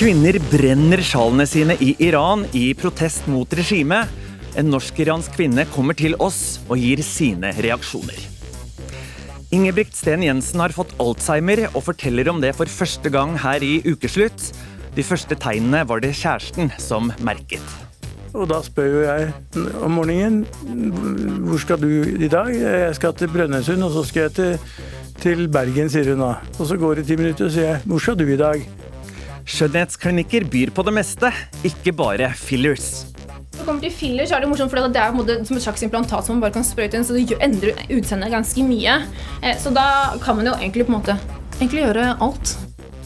Kvinner brenner sjalene sine i Iran i protest mot regimet. En norsk-iransk kvinne kommer til oss og gir sine reaksjoner. Ingebrigt Sten Jensen har fått alzheimer og forteller om det for første gang her i Ukeslutt. De første tegnene var det kjæresten som merket. Og da spør jo jeg om morgenen hvor skal du i dag? Jeg skal til Brønnøysund, og så skal jeg til, til Bergen, sier hun da. Og så går det ti minutter, og sier jeg hvor skal du i dag? Skjønnhetsklinikker byr på det meste, ikke bare fillers. Når det kommer til filler, så er det morsomt, for det er som et slags implantat som man bare kan sprøyte inn, så det endrer utseendet ganske mye. Eh, så da kan man jo egentlig på en måte egentlig gjøre alt.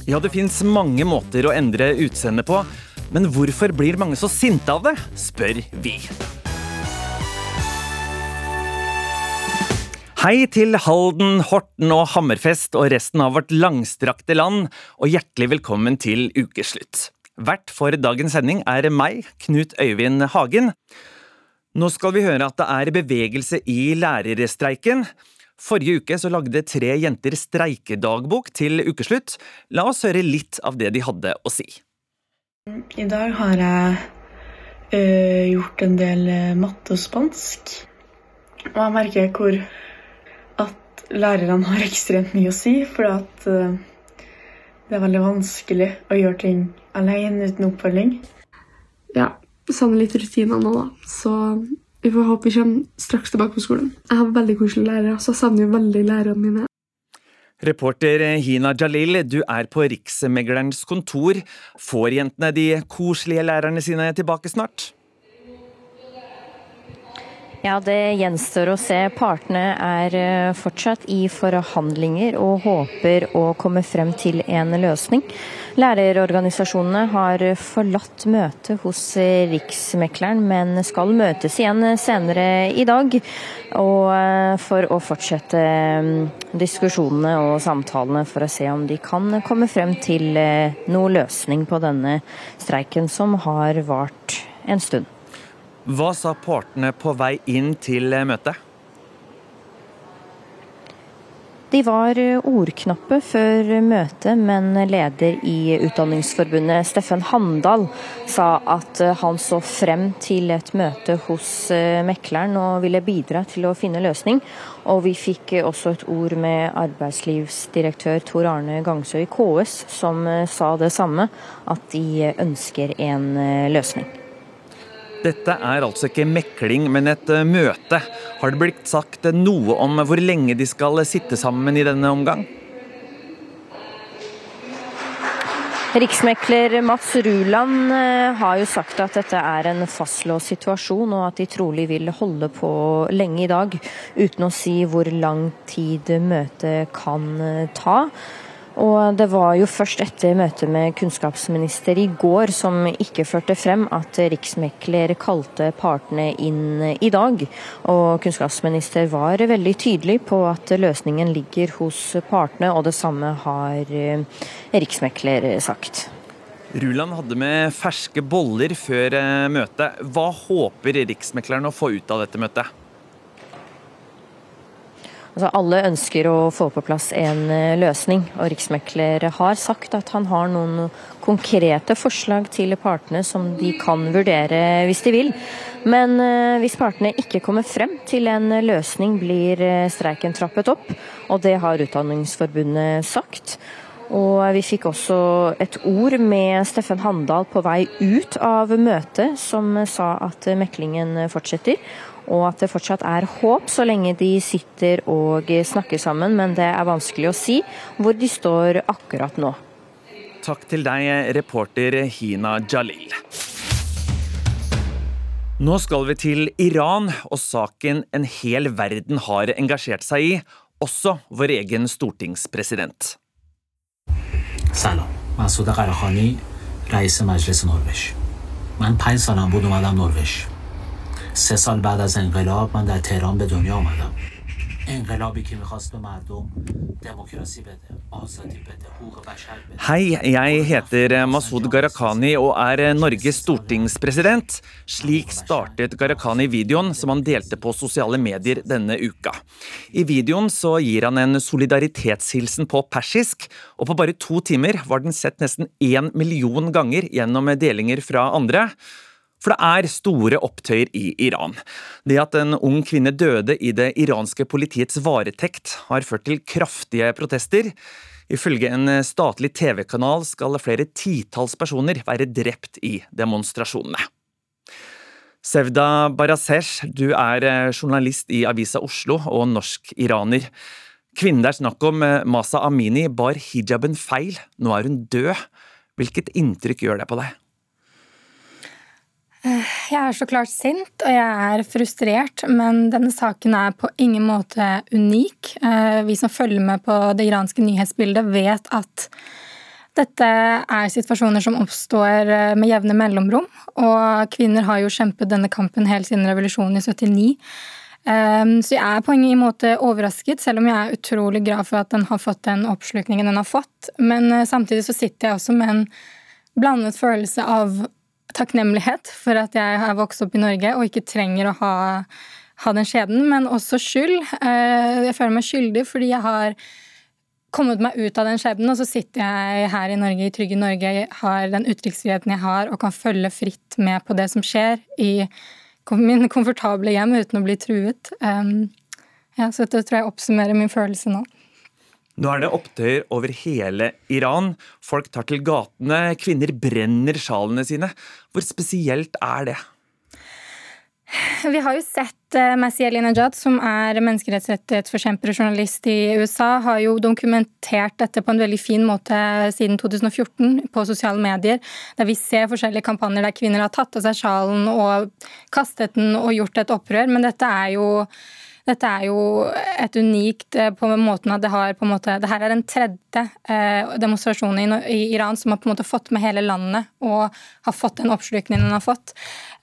Ja, det fins mange måter å endre utseendet på, men hvorfor blir mange så sinte av det, spør vi. Hei til Halden, Horten og Hammerfest og resten av vårt langstrakte land, og hjertelig velkommen til ukeslutt. Vert for dagens sending er meg, Knut Øyvind Hagen. Nå skal vi høre at det er bevegelse i lærerstreiken. Forrige uke så lagde tre jenter streikedagbok til ukeslutt. La oss høre litt av det de hadde å si. I dag har jeg ø, gjort en del matte og spansk. Og jeg merker hvor lærerne har ekstremt mye å si, for at uh, det er veldig vanskelig å gjøre ting alene uten oppfølging. Ja, savner litt rutiner nå, da. Så vi får håpe vi kommer straks tilbake på skolen. Jeg har veldig koselige lærere, så jeg savner jo veldig lærerne mine. Reporter Hina Jalil, du er på Riksmeglerens kontor. Får jentene de koselige lærerne sine tilbake snart? Ja, Det gjenstår å se. Partene er eh, fortsatt i forhandlinger og håper å komme frem til en løsning. Lærerorganisasjonene har forlatt møtet hos Riksmekleren, men skal møtes igjen senere i dag. Eh, for å fortsette mm, diskusjonene og samtalene for å se om de kan komme frem til eh, noe løsning på denne streiken som har vart en stund. Hva sa partene på vei inn til møtet? De var ordknappe før møtet, men leder i Utdanningsforbundet, Steffen Handal, sa at han så frem til et møte hos mekleren og ville bidra til å finne løsning. Og vi fikk også et ord med arbeidslivsdirektør Tor Arne Gangsø i KS, som sa det samme, at de ønsker en løsning. Dette er altså ikke mekling, men et eh, møte. Har det blitt sagt noe om hvor lenge de skal sitte sammen i denne omgang? Riksmekler Mats Ruland eh, har jo sagt at dette er en fastlåst situasjon, og at de trolig vil holde på lenge i dag, uten å si hvor lang tid møtet kan eh, ta. Og det var jo først etter møtet med kunnskapsminister i går som ikke førte frem at riksmekler kalte partene inn i dag. Og kunnskapsminister var veldig tydelig på at løsningen ligger hos partene, og det samme har eh, riksmekler sagt. Ruland hadde med ferske boller før eh, møtet. Hva håper riksmekleren å få ut av dette møtet? Altså, alle ønsker å få på plass en eh, løsning, og Riksmekler har sagt at han har noen konkrete forslag til partene som de kan vurdere hvis de vil. Men eh, hvis partene ikke kommer frem til en løsning, blir eh, streiken trappet opp. Og det har Utdanningsforbundet sagt. Og vi fikk også et ord med Steffen Handal på vei ut av møtet, som sa at meklingen fortsetter og at det fortsatt er håp så lenge de sitter og snakker sammen, men det er vanskelig å si hvor de står akkurat nå. Takk til deg, reporter Hina Jalil. Nå skal vi til Iran og saken en hel verden har engasjert seg i, også vår egen stortingspresident. Salam. Masud Gharahkhani, reis i Majlis Norvesh. Men fem bodde jeg i سه سال بعد از انقلاب من در تهران به دنیا آمدم انقلابی که میخواست به مردم دموکراسی بده آزادی بده حقوق بشر بده Hei, jeg heter Masud Gharahkhani og er Norges stortingspresident. Slik startet Gharahkhani videoen som han delte på sosiale medier denne uka. I videoen så gir han en solidaritetshilsen på persisk, og på bare to timer var den sett nesten én million ganger gjennom delinger fra andre. For det er store opptøyer i Iran. Det at en ung kvinne døde i det iranske politiets varetekt, har ført til kraftige protester. Ifølge en statlig TV-kanal skal flere titalls personer være drept i demonstrasjonene. Sevda Barasesh, du er journalist i Avisa Oslo og norsk-iraner. Kvinnen det er snakk om, Masa Amini, bar hijaben feil. Nå er hun død. Hvilket inntrykk gjør det på deg? Jeg er så klart sint, og jeg er frustrert, men denne saken er på ingen måte unik. Eh, vi som følger med på det iranske nyhetsbildet, vet at dette er situasjoner som oppstår eh, med jevne mellomrom. Og kvinner har jo kjempet denne kampen helt siden revolusjonen i 79. Eh, så jeg er på ingen måte overrasket, selv om jeg er utrolig glad for at den har fått den oppslutningen den har fått. Men samtidig så sitter jeg også med en blandet følelse av takknemlighet for at jeg har vokst opp i Norge og ikke trenger å ha, ha den skjeden, men også skyld. Eh, jeg føler meg skyldig fordi jeg har kommet meg ut av den skjebnen, og så sitter jeg her i Norge, i trygge Norge, har den uttrykksfriheten jeg har, og kan følge fritt med på det som skjer i min komfortable hjem uten å bli truet. Um, ja, så dette tror jeg oppsummerer min følelse nå. Nå er det opptøyer over hele Iran. Folk tar til gatene, kvinner brenner sjalene sine. Hvor spesielt er det? Vi har jo sett Masih Masih Najad, som er menneskerettighetsforkjemper og journalist i USA, har jo dokumentert dette på en veldig fin måte siden 2014 på sosiale medier, der vi ser forskjellige kampanjer der kvinner har tatt av seg sjalen og kastet den og gjort et opprør. Men dette er jo dette er jo et unikt eh, på måten at det har på en måte Det her er den tredje eh, demonstrasjonen i, Iran som har på en måte fått med hele landet og har fått den oppslutningen den har fått.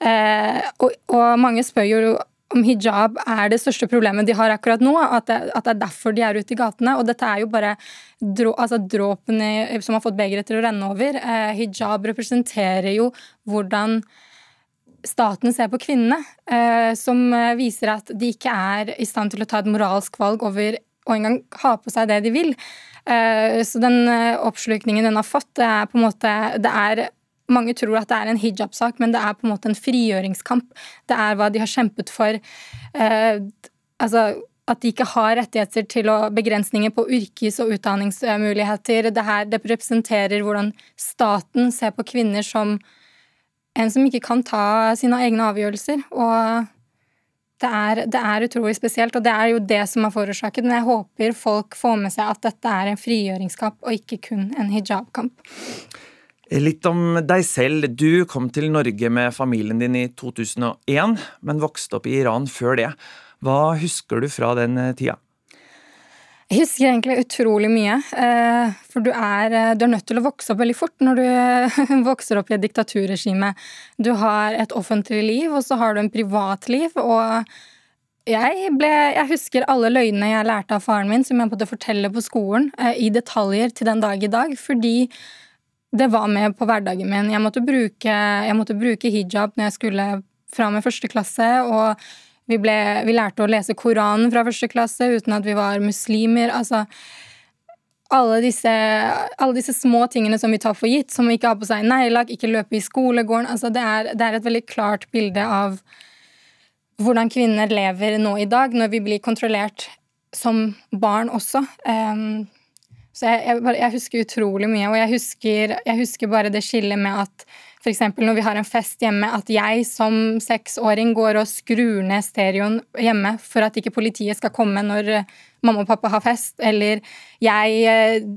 Eh, og, og, mange spør jo om hijab er det største problemet de har akkurat nå. At det, at det er derfor de er ute i gatene. Og dette er jo bare drå, altså dråpen som har fått begeret til å renne over. hijab representerer jo hvordan staten ser på kvinnene, eh, som eh, viser at de ikke er i stand til å ta et moralsk valg over å engang ha på seg det de vil. Eh, så den oppslukningen den har fått, det er på en måte det er mange tror at det er en hijab-sak, men det er på en måte en frigjøringskamp. Det er hva de har kjempet for. Altså at de ikke har rettigheter til å begrensninger på yrkes- og utdanningsmuligheter. Det her det representerer hvordan staten ser på kvinner som en som ikke kan ta sine egne avgjørelser. Og det er, det er, utrolig spesielt, og det er jo det som har forårsaket Men jeg håper folk får med seg at dette er en frigjøringskamp, og ikke kun en hijabkamp. Litt om deg selv. Du kom til Norge med familien din i 2001, men vokste opp i Iran før det. Hva husker du fra den tida? Jeg husker egentlig utrolig mye. Eh, for du er, eh, du er, nødt til å vokse opp veldig fort når du vokser opp i et diktaturregime. Du har et offentlig liv, og så har du en privatliv. Og jeg, ble, jeg husker alle løgnene jeg lærte av faren min, som jeg måtte fortelle på skolen, eh, i detaljer til den dag i dag. Fordi det var med på hverdagen min. Jeg måtte bruke, jeg måtte bruke hijab når jeg skulle fra med første klasse. og vi, ble, vi lærte å lese Koranen fra første klasse uten at vi var muslimer. altså alle disse, alle disse, små tingene som vi tar for gitt, som ikke har på seg neglelakk, ikke løpe i skolegården altså det, er, det er et veldig klart bilde av hvordan kvinner lever nå i dag, når vi blir kontrollert som barn også. Um, så jeg, jeg, jeg, husker utrolig mye, og jeg husker, jeg husker bare det skillet med at F.eks. når vi har en fest hjemme, at jeg som seksåring går og skrur ned stereoen hjemme for at ikke politiet skal komme når eh, mamma og pappa har fest, eller jeg eh,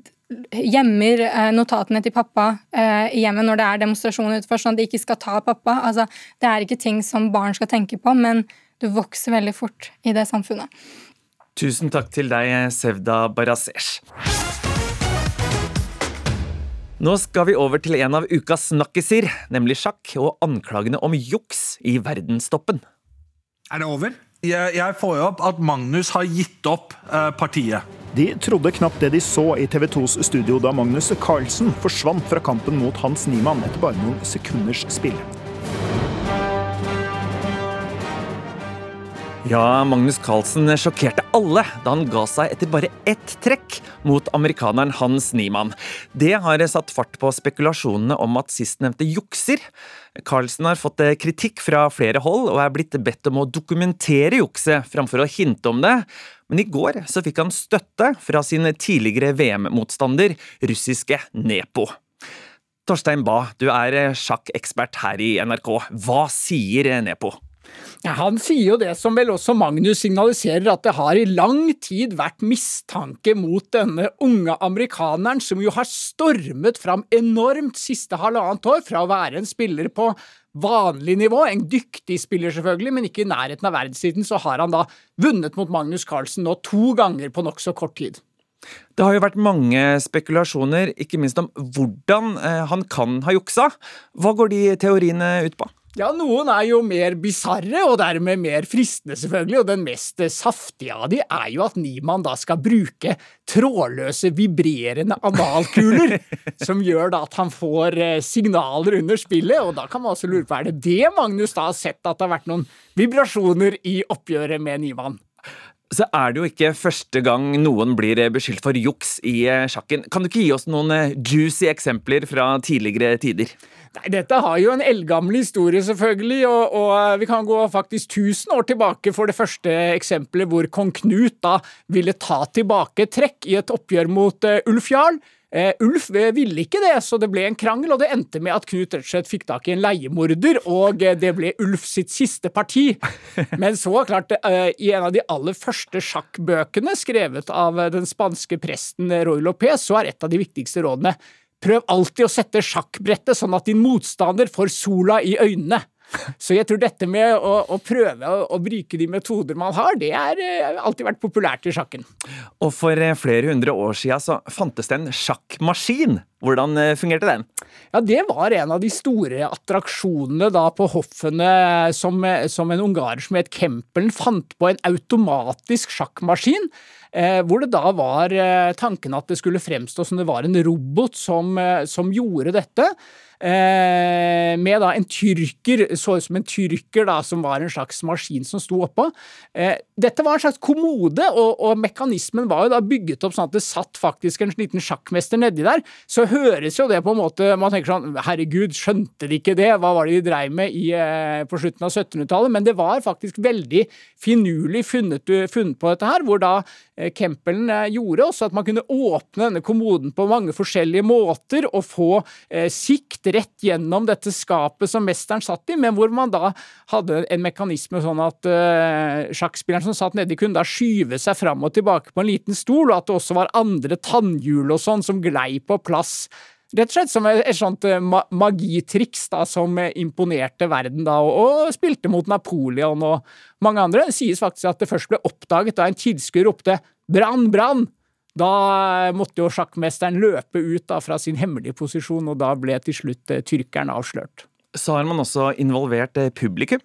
gjemmer eh, notatene til pappa i hjemmet når det er demonstrasjoner utenfor, sånn at de ikke skal ta pappa. Altså, det er ikke ting som barn skal tenke på, men du vokser veldig fort i det samfunnet. Tusen takk til deg, Sevda Barasesh. Nå skal vi over til en av ukas snakkiser, nemlig sjakk og anklagene om juks i verdenstoppen. Er det over? Jeg, jeg får jo opp at Magnus har gitt opp eh, partiet. De trodde knapt det de så i TV 2s studio da Magnus Carlsen forsvant fra kampen mot Hans Niemann etter bare noen sekunders spill. Ja, Magnus Carlsen sjokkerte alle da han ga seg etter bare ett trekk mot amerikaneren Hans Niemann. Det har satt fart på spekulasjonene om at sistnevnte jukser. Carlsen har fått kritikk fra flere hold og er blitt bedt om å dokumentere jukset framfor å hinte om det. Men i går så fikk han støtte fra sin tidligere VM-motstander, russiske Nepo. Torstein Bae, du er sjakkekspert her i NRK. Hva sier Nepo? Ja, han sier jo det som vel også Magnus signaliserer, at det har i lang tid vært mistanke mot denne unge amerikaneren, som jo har stormet fram enormt siste halvannet år fra å være en spiller på vanlig nivå, en dyktig spiller selvfølgelig, men ikke i nærheten av verdenstiden, så har han da vunnet mot Magnus Carlsen nå to ganger på nokså kort tid. Det har jo vært mange spekulasjoner, ikke minst om hvordan eh, han kan ha juksa. Hva går de teoriene ut på? Ja, noen er jo mer bisarre, og dermed mer fristende, selvfølgelig, og den mest saftige av de er jo at Niemann da skal bruke trådløse, vibrerende analkuler, som gjør da at han får eh, signaler under spillet, og da kan man også lure på er det det Magnus da har sett at det har vært noen vibrasjoner i oppgjøret med Niemann? så er det jo ikke første gang noen blir beskyldt for juks i eh, sjakken. Kan du ikke gi oss noen eh, juicy eksempler fra tidligere tider? Nei, Dette har jo en eldgammel historie, selvfølgelig, og, og, eh, vi kan gå faktisk 1000 år tilbake for det første eksempelet hvor kong Knut da ville ta tilbake trekk i et oppgjør mot uh, Ulf Jarl. Uh, Ulf ville ikke det, så det ble en krangel, og det endte med at Knut rett og slett fikk tak i en leiemorder, og det ble Ulf sitt siste parti. Men så, klart, i en av de aller første sjakkbøkene skrevet av den spanske presten Roy Lopez, så er et av de viktigste rådene Prøv alltid å sette sjakkbrettet sånn at din motstander får sola i øynene. Så jeg tror dette med å, å prøve å, å, bruke de metoder man har, det har eh, alltid vært populært i sjakken. Og for eh, flere hundre år siden så fantes det en sjakkmaskin. Hvordan eh, fungerte den? Ja, Det var en av de store attraksjonene da på hoffene som, som en ungarer som het Kempelen fant på en automatisk sjakkmaskin Eh, hvor det da var eh, tanken at det skulle fremstå som det var en robot som, eh, som gjorde dette. Eh, med da en tyrker, så ut som en tyrker da, som var en slags maskin som sto oppå. Eh, dette var en slags kommode, og, og, mekanismen var jo da bygget opp sånn at det satt faktisk en liten sjakkmester nedi der. Så høres jo det på en måte Man tenker sånn Herregud, skjønte de ikke det? Hva var det de dreiv med i, eh, på slutten av 1700-tallet? Men det var faktisk veldig finurlig funnet, funnet på dette her, hvor da Kempelen gjorde også at man kunne åpne denne kommoden på mange forskjellige måter og få eh, sikt rett gjennom dette skapet som mesteren satt i, men hvor man da hadde en mekanisme sånn at uh, sjakkspilleren som satt nedi, kunne da skyve seg fram og tilbake på en liten stol, og at det også var andre tannhjul og sånn som glei på plass. Rett og slett som et, et sånt uh, magitriks da, som uh, imponerte verden da, og, og, spilte mot Napoleon og mange andre. Det sies faktisk at det først ble oppdaget da en tilskuer ropte 'brann, brann'. Da måtte jo sjakkmesteren løpe ut da, fra sin hemmelige posisjon, og da ble til slutt eh, tyrkeren avslørt. Så har man også involvert eh, publikum?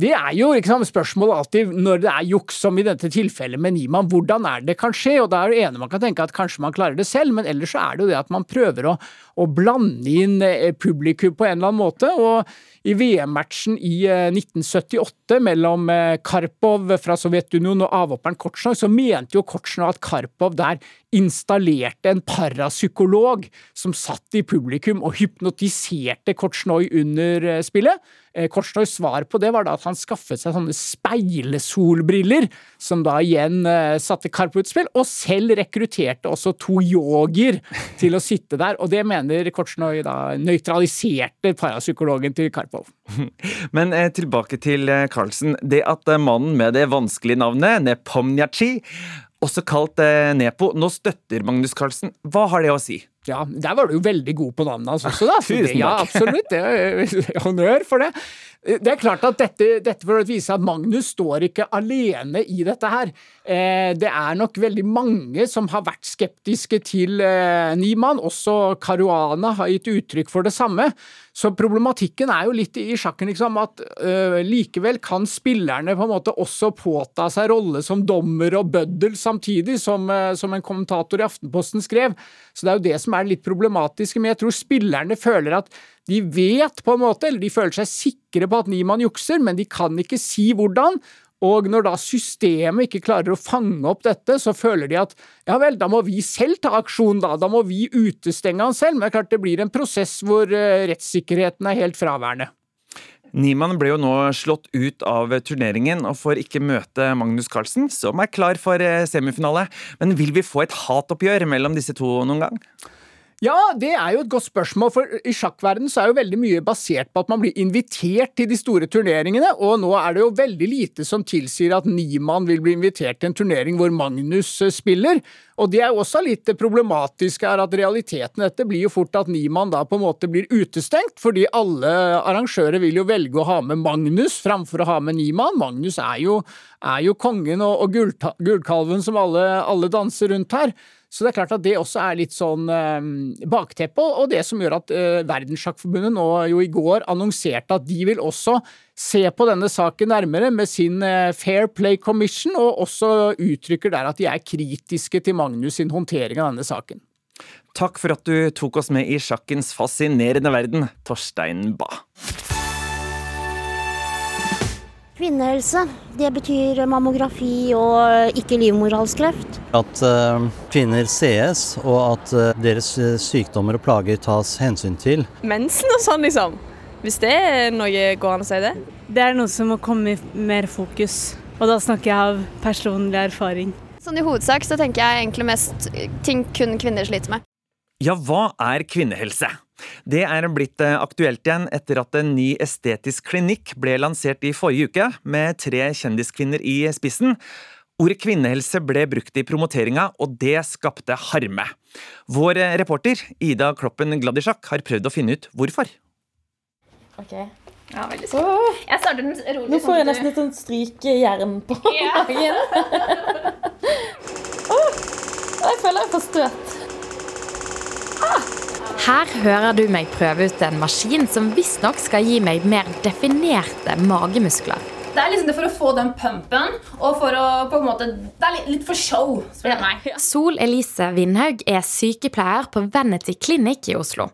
Det er jo liksom, spørsmålet alltid, når det er juks, som i dette tilfellet med Niemann, hvordan er det kan skje? Og da er det ene man kan tenke at kanskje man klarer det selv, men ellers så er det jo det at man prøver å, å blande inn eh, publikum på en eller annen måte. og i VM-matchen i 1978 eh, mellom eh, Karpov fra Sovjetunionen og avhopperen Kortsjnoj, så mente jo Kortsjnoj at Karpov der installerte en parapsykolog som satt i publikum og hypnotiserte Kortsjnoj under eh, spillet. Kortsjnojs svar på det var da at han skaffet seg sånne speilesolbriller, som da igjen satte Karpov ut spill, og selv rekrutterte også to yogier til å sitte der. Og det mener Kortsjnoj da nøytraliserte parapsykologen til Karpov. Karpov. Men eh, tilbake til eh, Carlsen. Det at eh, mannen med det vanskelige navnet, Nepomnjachi, også kalt eh, Nepo, nå støtter Magnus Carlsen. Hva har det å si? Ja, der var du jo veldig god på navnet hans også, da. Tusen takk. Ja, absolutt. Det er honnør for det. Det er klart at dette, dette for å vise at Magnus står ikke alene i dette her. Eh, det er nok veldig mange som har vært skeptiske til eh, Niemann. Også Caruana har gitt uttrykk for det samme. Så problematikken er jo litt i sjakken liksom, at eh, likevel kan spillerne på en måte også påta seg rolle som dommer og bøddel samtidig, som, eh, som en kommentator i Aftenposten skrev. Så det er jo det som er litt problematisk. Men jeg tror spillerne føler at de vet på en måte, eller de føler seg sikre på at Niemann jukser, men de kan ikke si hvordan. Og når da systemet ikke klarer å fange opp dette, så føler de at ja vel, da må vi selv ta aksjon, da. Da må vi utestenge han selv. Men det er klart det blir en prosess hvor eh, rettssikkerheten er helt fraværende. Niemann ble jo nå slått ut av turneringen og får ikke møte Magnus Carlsen, som er klar for eh, semifinale. Men vil vi få et hatoppgjør mellom disse to noen gang? Ja, det er jo et godt spørsmål, for i sjakkverden så er jo veldig mye basert på at man blir invitert til de store turneringene, og nå er det jo veldig lite som tilsier at Niemann vil bli invitert til en turnering hvor Magnus eh, spiller. Og det er jo også litt problematisk er at realiteten i dette blir jo fort at Niemann da på en måte blir utestengt, fordi alle arrangører vil jo velge å ha med Magnus framfor å ha med Niemann. Magnus er jo, er jo kongen og, og gullkalven som alle, alle danser rundt her. Så det er klart at det også er litt sånn eh, bakteppe, og det som gjør at eh, Verdenssjakkforbundet nå jo i går annonserte at de vil også se på denne saken nærmere med sin eh, Fair Play Commission, og også uttrykker der at de er kritiske til Magnus sin håndtering av denne saken. Takk for at du tok oss med i sjakkens fascinerende verden, Torstein Bae. Kvinnehelse, det betyr mammografi og ikke livmorhalskreft. At uh, kvinner sees, og at uh, deres eh, sykdommer og plager tas hensyn til. mensen og sånn, liksom. Hvis det er noe går an å si det? Det er noe som må komme i mer fokus, og da snakker jeg av personlig erfaring. Sånn I hovedsak så tenker jeg egentlig mest ting kun kvinner sliter med. Ja, hva er kvinnehelse? Det er blitt eh, aktuelt igjen etter at en ny estetisk klinikk ble lansert i forrige uke, med tre kjendiskvinner i spissen. Ordet kvinnehelse ble brukt i promoteringa, og det skapte harme. Vår eh, reporter Ida Kloppen Gladisjak har prøvd å finne ut hvorfor. Ok. Ja, veldig spennende. Jeg starter den rolig. Nå får jeg sånn nesten et sånt stryk jern på Ja. magen. Åh, jeg føler jeg får støt. Her hører du meg prøve ut en maskin som visstnok skal gi meg mer definerte magemuskler. Det er liksom det for å få den pumpen, og for å på en måte Det er litt, litt for show, meg. Sol Elise Vindhaug er sykepleier på Vanity Clinic i Oslo,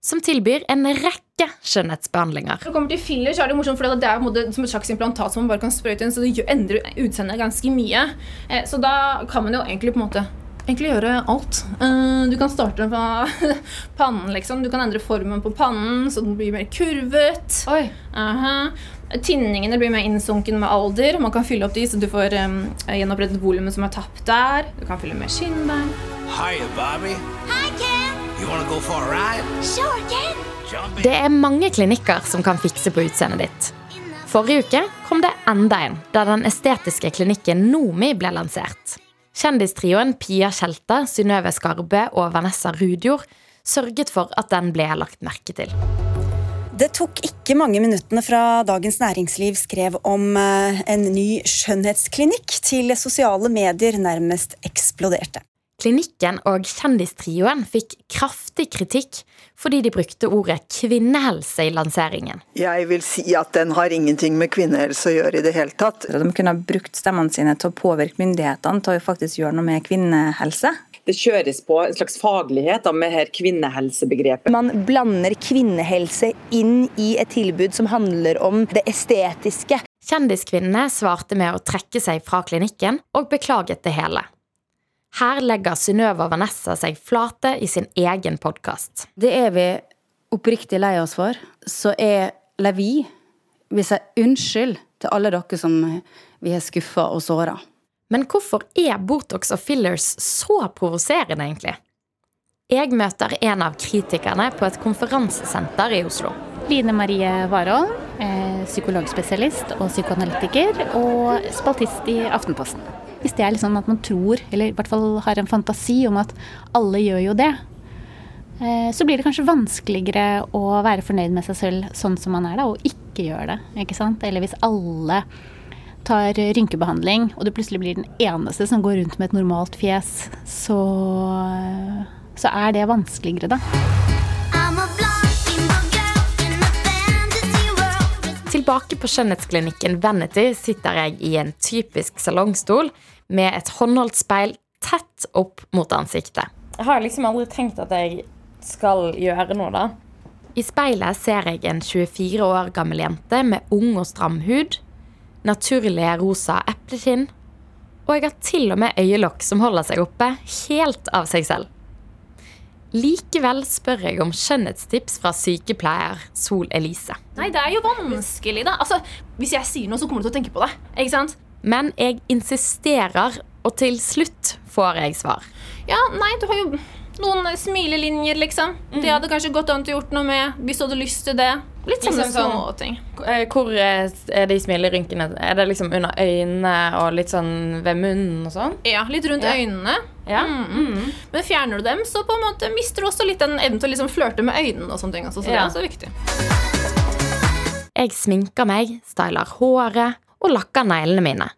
som tilbyr en rekke skjønnhetsbehandlinger. Når det kommer til filler, så er det morsomt, for det er måte som et slags implantat som man bare kan sprøyte inn, så det endrer utseendet ganske mye. Eh, Så da kan man jo egentlig på en måte egentlig gjøre alt. Eh, Du kan starte fra pannen, liksom. Du kan endre formen på pannen, så den blir mer kurvet. Aha. Tinningene blir mer innsunken med alder. Man kan fylle opp de, så du får um, gjenopprettet volumet som er tapt der. Du kan fylle med skinnbein. Hiya, Bobby. Hi, Ken. You wanna go for a ride? Sure, Ken. Det er mange klinikker som kan fikse på utseendet ditt. Forrige uke kom det enda en, da den estetiske klinikken Nomi ble lansert. Kjendistrioen Pia Tjelte, Synnøve Skarbe og Vanessa Rudjord sørget for at den ble lagt merke til. Det tok ikke mange minuttene fra Dagens Næringsliv skrev om eh, en ny skjønnhetsklinikk til sosiale medier nærmest eksploderte. Klinikken og kjendistrioen fikk kraftig kritikk fordi de brukte ordet kvinnehelse i lanseringen. Jeg vil si at den har ingenting med kvinnehelse å gjøre i det hele tatt. De kunne ha brukt stemmene sine til å påvirke myndighetene til å faktisk gjøre noe med kvinnehelse. Det kjøres på en slags faglighet da, med her kvinnehelsebegrepet. Man blander kvinnehelse inn i et tilbud som handler om det estetiske. Kjendiskvinnene svarte med å trekke seg fra klinikken og beklaget det hele. Her legger Synnøve og Vanessa seg flate i sin egen podkast. Det er vi oppriktig lei oss for. Så er Levi vi sier si unnskyld til alle dere som vi har skuffa og såra. Men hvorfor er Botox og fillers så provoserende, egentlig? Jeg møter en av kritikerne på et konferansesenter i Oslo. Line Marie Warholm, eh, psykologspesialist og psykoanalytiker, og spaltist i Aftenposten. Hvis det er sånn at man tror, eller i hvert fall har en fantasi om at alle gjør jo det, eh, så blir det kanskje vanskeligere å være fornøyd med seg selv sånn som man er, da, og ikke gjøre det. ikke sant? Eller hvis alle tar rynkebehandling, og du plutselig blir den eneste som går rundt med et normalt fjes, så, så er det vanskeligere, da. Tilbake på skjønnhetsklinikken Vanity sitter jeg i en typisk salongstol med et håndholdt speil tett opp mot ansiktet. Jeg har liksom aldri tenkt at jeg skal gjøre noe, da. I speilet ser jeg en 24 år gammel jente med ung og stram hud, naturlige rosa eplekinn, og jeg har til og med øyelokk som holder seg oppe helt av seg selv. Likevel spør jeg om skjønnhetstips fra sykepleier Sol Elise. Nei, det er jo vanskelig, da. Altså, Hvis jeg sier noe, så kommer du til å tenke på det. ikke sant? Men jeg insisterer, og til slutt får jeg svar. Ja, nei, du har jo noen smilelinjer, liksom. Det hadde kanskje gått an til å gjort noe med hvis du hadde lyst til det. Litt sånne Liksom sånn- små ting. Eh, Hvor er er de smilerynkene? Er det liksom under øynene og litt sånn ved munnen og sånn? Ja, litt rundt Ja. øynene. Ja. Mm. Men fjerner du dem, så på en måte mister du også litt den evnen til å liksom flørte med øynene. og sånne ting. Altså, så det er også viktig. Jeg sminker meg, styler håret og lakker neglene mine.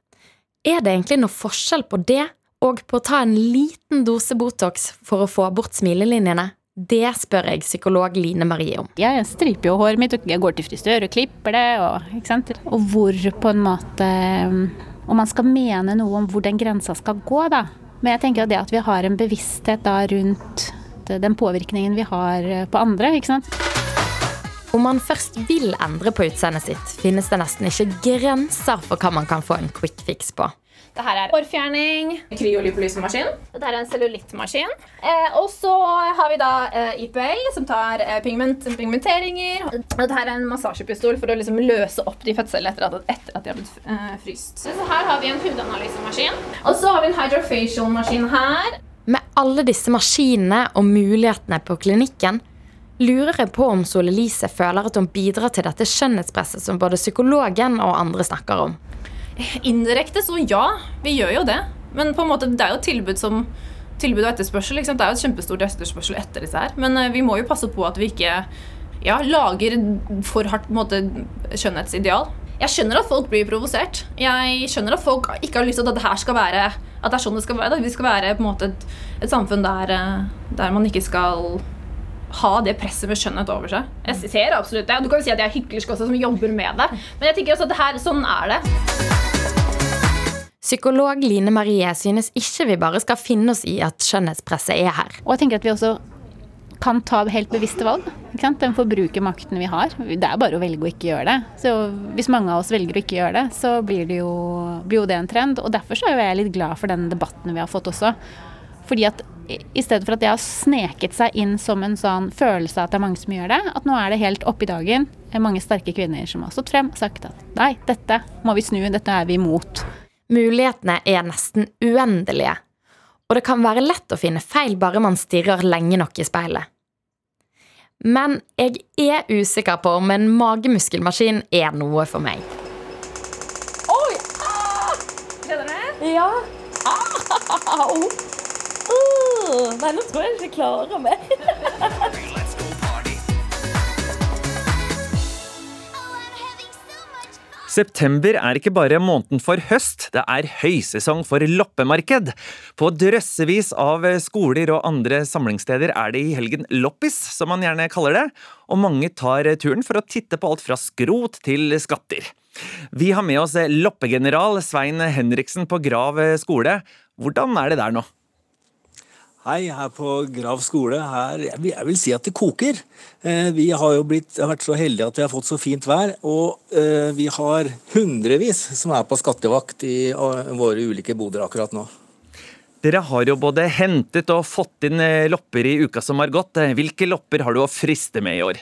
Er det egentlig noe forskjell på det og på å ta en liten dose Botox for å få bort smilelinjene? Det spør jeg psykolog Line Marie om. Jeg striper jo håret mitt, og jeg går til frisør og klipper det. Og, og hvor på en måte Om man skal mene noe om hvor den grensa skal gå, da. Men jeg tenker at det at vi har en bevissthet da rundt den påvirkningen vi har på andre, ikke sant. Om man først vil endre på utseendet sitt, finnes det nesten ikke grenser for hva man kan få en quick fix på. Det her er hårfjerning, kryolipolysemaskin. Dette er en cellulittmaskin. Eh, og så har vi da eh, IPL, som tar eh, pigment, pigmenteringer. Og Dette her er en massasjepistol for å liksom løse opp de fødselscellene etter, etter at de har blitt eh, fryst. Så her har vi en hudanalysemaskin. Og så har vi en hydrofacial-maskin her. Med alle disse maskinene og mulighetene på klinikken, lurer jeg på om Sol Elise føler at hun bidrar til dette skjønnhetspresset som både psykologen og andre snakker om. Indirekte så ja, vi gjør jo det. Men på en måte, det er jo tilbud som tilbud og etterspørsel. Det er jo et kjempestort etterspørsel etter disse her. Men eh, vi må jo passe på at vi ikke ja, lager for hardt måte, skjønnhetsideal. Jeg skjønner at folk blir provosert. Jeg skjønner at folk ikke har lyst til at det her skal være At det er sånn det skal være. Da. Vi skal være på en måte et, et samfunn der, eh, der man ikke skal ha det presset med skjønnhet over seg. Jeg ser absolutt det. Du kan jo si at jeg er hyklersk også, som jobber med det. Men jeg tenker også at det her, sånn er det. Psykolog Line Marie synes ikke vi bare skal finne oss i at skjønnhetspresset er her. Og jeg tenker at vi også kan ta helt bevisste valg. Ikke sant? Den forbrukermakten vi har. Det er bare å velge å ikke gjøre det. Så hvis mange av oss velger å ikke gjøre det, så blir det jo, blir jo det en trend. Og derfor så er jo jeg litt glad for den debatten vi har fått også. Fordi at i stedet for at det har sneket seg inn som en sånn følelse av at det er mange som gjør det, at nå er det helt oppe i dagen mange sterke kvinner som har stått frem og sagt at nei, dette må vi snu, dette er vi imot. Mulighetene er nesten uendelige, og det kan være lett å finne feil bare man stirrer lenge nok i speilet. Men jeg er usikker på om en magemuskelmaskin er noe for meg. Oi! Ah! Kjenner du det? Ja. Au! Nei, nå tror jeg ikke jeg klarer meg. September er ikke bare måneden for høst, det er høysesong for loppemarked. På drøssevis av skoler og andre samlingssteder er det i helgen loppis, som man gjerne kaller det, og mange tar turen for å titte på alt fra skrot til skatter. Vi har med oss loppegeneral Svein Henriksen på Grav skole. Hvordan er det der nå? Hei, her på Grav skole. Her, jeg vil- si at det koker. Eh, Vi har jo blitt, har vært så heldige at vi har fått så fint vær. Og eh, vi har hundrevis som er på skattevakt i eh, våre ulike boder akkurat nå. Dere har jo både hentet og fått inn lopper i uka som har gått. Hvilke lopper har du å friste med i år?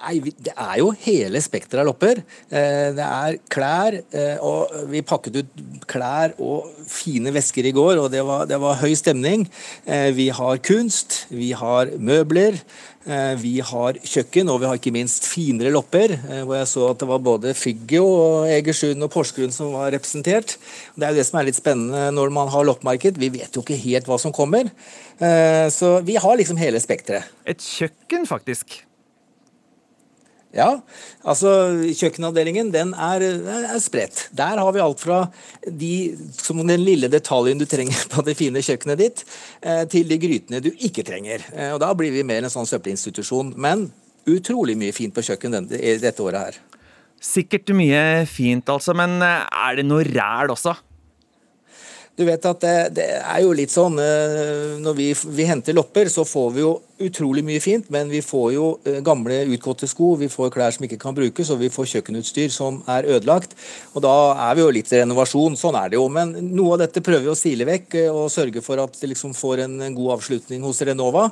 Nei, Det er jo hele spekteret av lopper. Eh, det er klær, eh, og vi pakket ut klær og fine vesker i går, og det var, det var høy stemning. Eh, vi har kunst, vi har møbler, vi har kjøkken, og vi har ikke minst finere lopper. Hvor jeg så at det var både Figgjo og Egersund og Porsgrunn som var representert. Det er jo det som er litt spennende når man har loppemarked. Vi vet jo ikke helt hva som kommer. Så vi har liksom hele spekteret. Et kjøkken, faktisk. Ja, altså kjøkkenavdelingen den er, er, spredt. Der har vi alt fra de, den lille detaljen du trenger på det fine kjøkkenet ditt, eh, til de grytene du ikke trenger. Eh, og Da blir vi mer en sånn søppelinstitusjon. Men utrolig mye fint på kjøkken dette året her. Sikkert mye fint, altså. Men eh, er det noe ræl også? Du vet at det, det, er jo litt sånn eh, Når vi, vi, henter lopper, så får vi jo utrolig mye fint, men vi får jo eh, gamle, utgåtte sko, vi får klær som ikke kan brukes, og vi får kjøkkenutstyr som er ødelagt. Og da er vi jo litt renovasjon. Sånn er det jo. Men noe av dette prøver vi å sile vekk eh, og sørge for at det liksom får en, god avslutning hos Renova.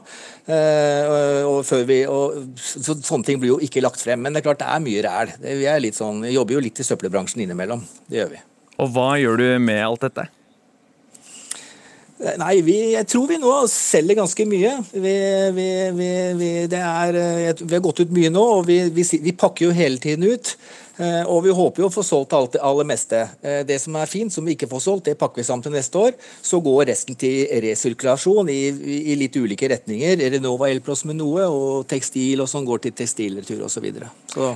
og før vi, og, så, sånne ting blir jo ikke lagt frem. Men det er klart det er mye ræl. Vi sånn, sånn, jobber jo litt i søppelbransjen innimellom. Det gjør vi. Og hva gjør du med alt dette? Nei, vi, jeg tror vi nå selger ganske mye. Vi, vi, er, eh, vi har gått ut mye nå, og vi, pakker jo hele tiden ut. Eh, og vi håper jo å få solgt alt det aller meste. Eh, det som er fint, som vi ikke får solgt, det pakker vi sammen til neste år. Så går resten til resirkulasjon i, i litt ulike retninger. Renova Elpros med noe, og tekstil og sånn går til tekstilretur osv. Så, videre. så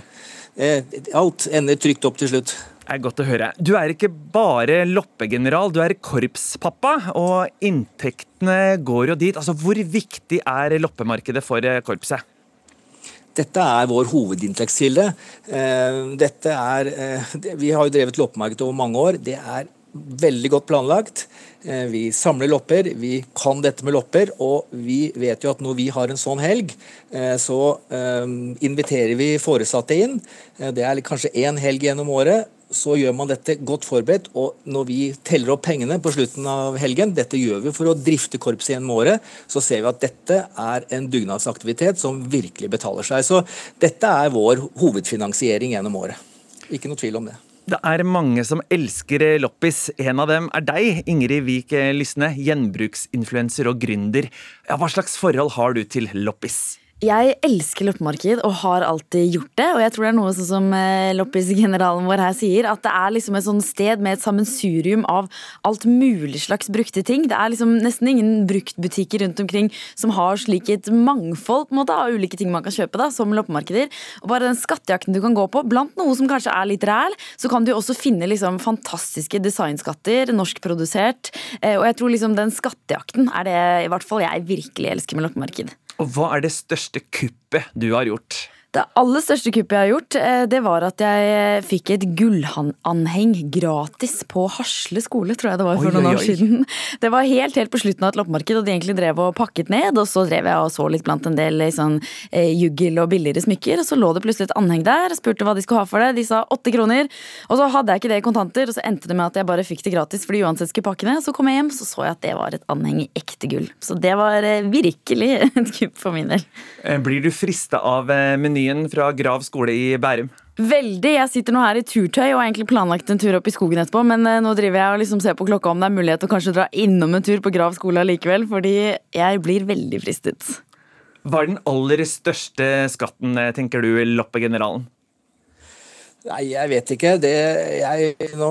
eh, alt ender trygt opp til slutt. Er godt å høre. Du er ikke bare loppegeneral, du er korpspappa. Og inntektene går jo dit. Altså, Hvor viktig er loppemarkedet for korpset? Dette er vår hovedinntektskilde. Eh, dette er, eh, vi har jo drevet loppemarked over mange år. Det er veldig godt planlagt. Eh, vi samler lopper, vi kan dette med lopper, og vi vet jo at når vi har en sånn helg, så inviterer vi foresatte inn. Det er kanskje én helg gjennom året så gjør man dette godt forberedt. Og når vi teller opp pengene på slutten av helgen, dette gjør vi for å drifte korpset gjennom året, så ser vi at dette er en dugnadsaktivitet som virkelig betaler seg. Så dette er vår hovedfinansiering gjennom året. Ikke noe tvil om det. Det er mange som elsker loppis. En av dem er deg, Ingrid Vik Lysne, gjenbruksinfluenser og gründer. Ja, hva slags forhold har du til loppis? Jeg elsker loppemarked og har alltid gjort det. Og jeg tror det er noe sånn som eh, loppisgeneralen vår her sier, at det er liksom et sånt sted med et sammensurium av alt mulig slags brukte ting. Det er liksom nesten ingen bruktbutikker rundt omkring som har slik et mangfold på en måte, av ulike ting man kan kjøpe, da, som loppemarkeder. Og bare den skattejakten du kan gå på, blant noe som kanskje er litt ræl, så kan du også finne liksom fantastiske designskatter, norskprodusert. Eh, og jeg tror liksom den skattejakten er det i hvert fall jeg virkelig elsker med loppemarked. Og hva er det største kuppet du har gjort? Det aller største kuppet jeg har gjort, eh, det var at jeg eh, fikk et gullanheng gratis på Hasle skole, tror jeg det var for oi, noen oi, år siden. Det var helt helt på slutten av et loppemarked, og de egentlig drev og pakket ned. Og så drev jeg og så litt blant en del sånn eh, juggel og billigere smykker, og så lå det plutselig et anheng der. og Spurte hva de skulle ha for det. De sa åtte kroner. Og så hadde jeg ikke det i kontanter, og så endte det med at jeg bare fikk det gratis fordi uansett skulle pakke ned. Så kom jeg hjem, så så jeg at det var et anheng i ekte gull. Så det var virkelig et kupp for min del. Blir du frista av menyen? Menyen fra Grav skole i Bærum? Veldig. Jeg sitter nå her i turtøy og har egentlig planlagt en tur opp i skogen etterpå, men eh, nå driver jeg og liksom ser på klokka om det er mulighet til å kanskje dra innom en tur på Grav skole allikevel, fordi jeg blir veldig fristet. Hva er den aller største skatten, eh, tenker du, loppegeneralen? Nei, jeg vet ikke. Det, jeg, nå,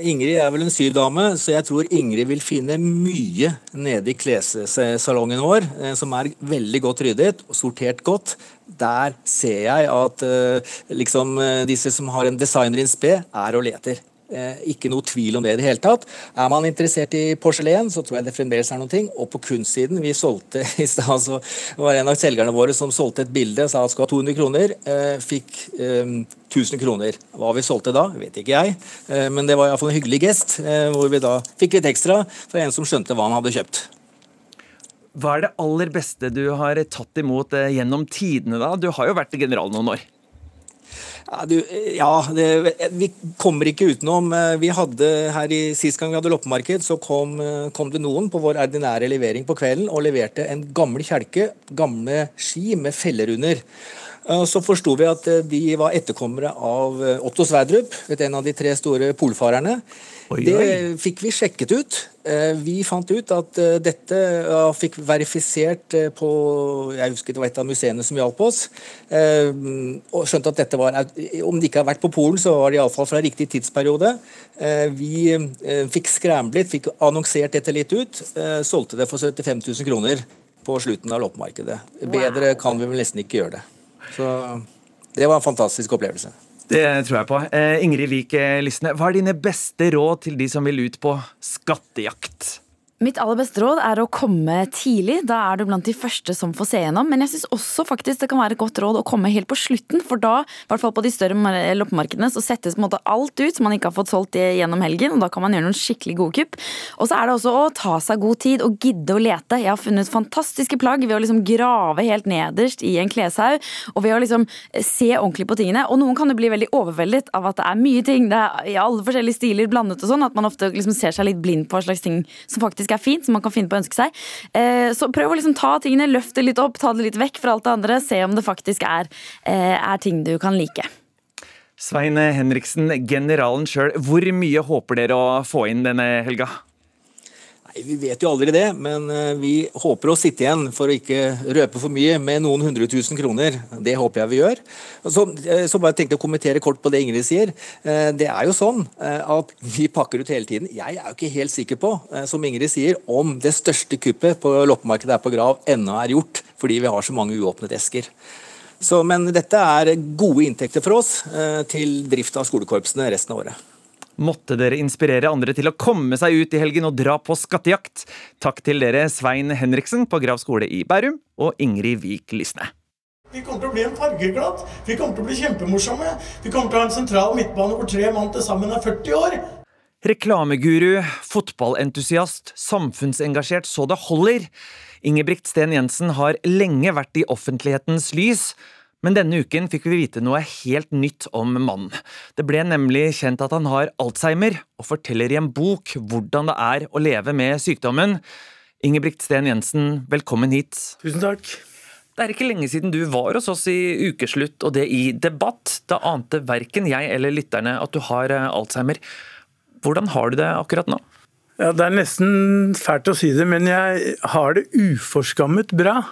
Ingrid er vel en sydame, så jeg tror Ingrid vil finne mye nede i klessalongen vår eh, som er veldig godt ryddet og sortert godt. Der ser jeg at eh, liksom, eh, disse som har en designer in spe, er og leter. Eh, ikke noe tvil om det i det hele tatt. Er man interessert i porselen, så tror jeg det fremdeles er noen ting. Og på kunstsiden Vi solgte i stad, så var det en av selgerne våre som solgte et bilde, sa at skulle ha 200 kroner. Eh, fikk eh, 1000 kroner. Hva vi solgte da, vet ikke jeg. Eh, men det var iallfall en hyggelig gest, eh, hvor vi da fikk litt ekstra fra en som skjønte hva han hadde kjøpt. Hva er det aller beste du har tatt imot eh, gjennom tidene, da? Du har jo vært general noen år. Ja, du, ja det, vi kommer ikke utenom. Eh, vi hadde her i, Sist gang vi hadde loppemarked, så kom, eh, kom, det noen på vår ordinære levering på kvelden og leverte en gammel kjelke, gamle ski med feller under. Eh, Så forsto vi at de var etterkommere av Otto Sverdrup, en av de tre store polfarerne. Oi, det fikk vi sjekket ut. Eh, Vi fant ut at eh, dette fikk verifisert eh, på Jeg husker det var et av museene som hjalp oss. eh, Og skjønte at dette var Om de ikke har vært på Polen, så var det iallfall fra riktig tidsperiode. Eh, Vi fikk skræmlet, fikk annonsert dette litt ut. eh, Solgte det for 75 000 kroner på slutten av loppemarkedet. Bedre kan vi vel nesten ikke gjøre det. Så det var en fantastisk opplevelse. Det tror jeg på. Eh, Ingrid Vik Lysne, hva er dine beste råd til de som vil ut på skattejakt? Mitt aller beste råd er å komme tidlig. Da er du blant de første som får se gjennom. Men jeg syns også faktisk det kan være et godt råd å komme helt på slutten. For da, i hvert fall på de større mar- loppemarkedene, så settes på en måte alt ut som man ikke har fått solgt gjennom helgen. Og da kan man gjøre noen skikkelig gode kupp. Og så er det også å ta seg god tid og gidde å lete. Jeg har funnet fantastiske plagg ved å liksom grave helt nederst i en kleshaug. Og ved å liksom se ordentlig på tingene. Og noen kan jo bli veldig overveldet av at det er mye ting. Det er i alle forskjellige stiler blandet og sånn. At man ofte liksom ser seg litt blind på hva slags ting som faktisk er fint, som man kan finne på å ønske seg. Eh, Så prøv å liksom ta tingene, løft det litt opp, ta det litt vekk fra alt det andre. Se om det faktisk er, eh, er ting du kan like. Svein Henriksen, generalen sjøl, hvor mye håper dere å få inn denne helga? Nei, Vi vet jo aldri det, men eh, vi håper å sitte igjen, for å ikke røpe for mye, med noen hundre tusen kroner. Det håper jeg vi gjør. Så, eh, så bare tenkte jeg å kommentere kort på det Ingrid sier. Eh, Det er jo sånn at vi pakker ut hele tiden. Jeg er jo ikke helt sikker på, som Ingrid sier, om det største kuppet på loppemarkedet her på Grav ennå er gjort, fordi vi har så mange uåpnede esker. Så, men dette er gode inntekter for oss til drift av skolekorpsene resten av året. Måtte dere inspirere andre til å komme seg ut i helgen og dra på skattejakt. Takk til dere Svein Henriksen på Grav skole i Bærum og Ingrid Vik Lysne. Vi kommer til å bli en fargeglad. Vi kommer til å bli kjempemorsomme. Vi kommer til å ha en sentral midtbane hvor tre mann til sammen er 40 år. Reklameguru, fotballentusiast, samfunnsengasjert så det holder. Ingebrigt Sten Jensen har lenge vært i offentlighetens lys. Men denne uken fikk vi vite noe helt nytt om mannen. Det ble nemlig kjent at han har alzheimer, og forteller i en bok hvordan det er å leve med sykdommen. Ingebrigt Sten Jensen, velkommen hit. Tusen takk. Det er ikke lenge siden du var hos oss i Ukeslutt, og det i debatt. Da ante verken jeg eller lytterne at du har eh, alzheimer. Hvordan har du det akkurat nå? Ja, Det er nesten fælt å si det, men jeg har det uforskammet bra.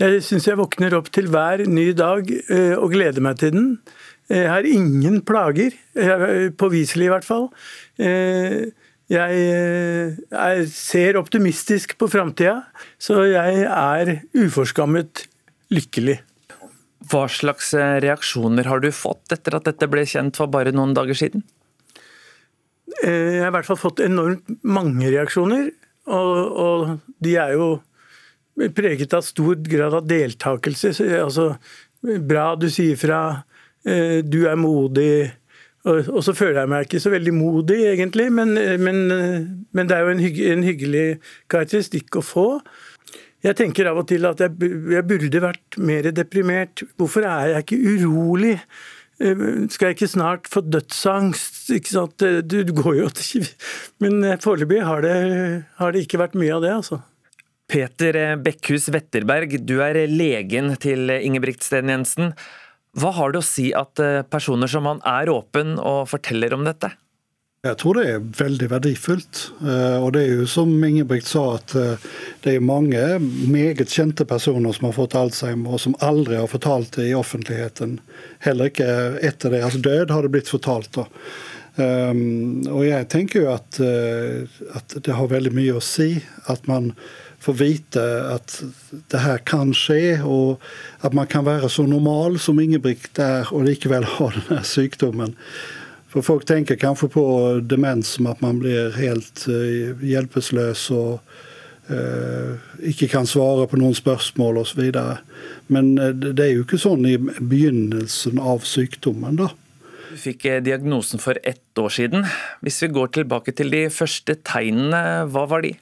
Jeg syns jeg våkner opp til hver ny dag eh, og gleder meg til den. Jeg har ingen plager, eh, påviselig i hvert fall. Eh, Jeg ser optimistisk på framtida, så jeg er uforskammet lykkelig. Hva slags reaksjoner har du fått etter at dette ble kjent for bare noen dager siden? Jeg har i hvert fall fått enormt mange reaksjoner, og, og de er jo preget av stor grad av deltakelse. Altså, bra du sier fra, eh, du er modig. Og, så føler jeg meg ikke så veldig modig, egentlig, men, men, men det er jo en, hygg, en hyggelig karakteristikk å få. Jeg tenker av og til at jeg, jeg burde vært mer deprimert. Hvorfor er jeg ikke urolig? Eh, Skal jeg ikke snart få dødsangst? Du, du går jo til Men eh, foreløpig har har det ikke vært mye av det, altså. Peter Bekkhus Wetterberg, du er legen til Ingebrigtsen Jensen. Hva har det å si at eh, personer som han er åpen og forteller om dette? Jeg tror det er veldig verdifullt. Eh, Og det er jo som Ingebrigt sa, at eh, det er mange meget kjente personer som har fått alzheimer, og som aldri har fortalt det i offentligheten. Heller ikke etter deres død har det blitt fortalt. Um, og jeg tenker jo at, at det har veldig mye å si at man får vite at det her kan skje, og at man kan være så normal som Ingebrigt er, og likevel ha denne sykdommen. For folk tenker kanskje på demens som at man blir helt uh, hjelpeløs og eh, ikke kan svare på noen spørsmål osv. Men eh, det er jo ikke sånn i begynnelsen av sykdommen, da. Du fikk eh, diagnosen for ett år siden. Hvis vi går tilbake til de første tegnene, hva var de?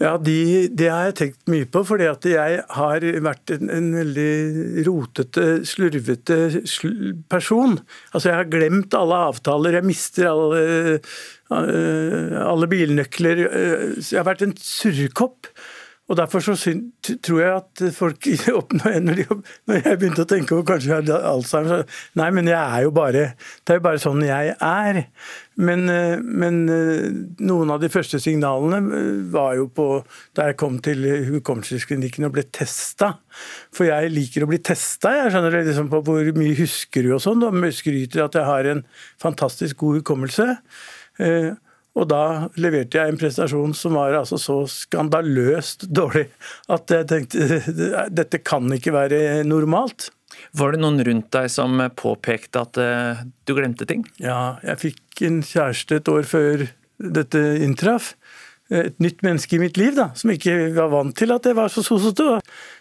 Ja, de, Det har jeg tenkt mye på, fordi at jeg har vært en, en veldig rotete, slurvete sl person. Altså, Jeg har glemt alle avtaler, jeg mister alle, øh, alle bilnøkler. så Jeg har vært en surrekopp. Og derfor så tror jeg at folk når, de, når jeg begynte å tenke over kanskje jeg hadde Alzheimer så Nei, men jeg er jo bare Det er jo bare sånn jeg er. Men, eh, men eh, noen av de første signalene eh, var jo på da jeg kom til hukommelsesklinikken og ble testa. For jeg liker å bli testa. Jeg skjønner det liksom på hvor mye husker du og sånn. Da skryter at jeg har en fantastisk god hukommelse. Og da leverte jeg en prestasjon som var altså så skandaløst dårlig at jeg tenkte dette kan ikke være normalt. Var det noen rundt deg som påpekte at eh, du glemte ting? Ja, jeg fikk en kjæreste et år før dette inntraff. Et nytt menneske i mitt liv da, som ikke var vant til at jeg var så sosete.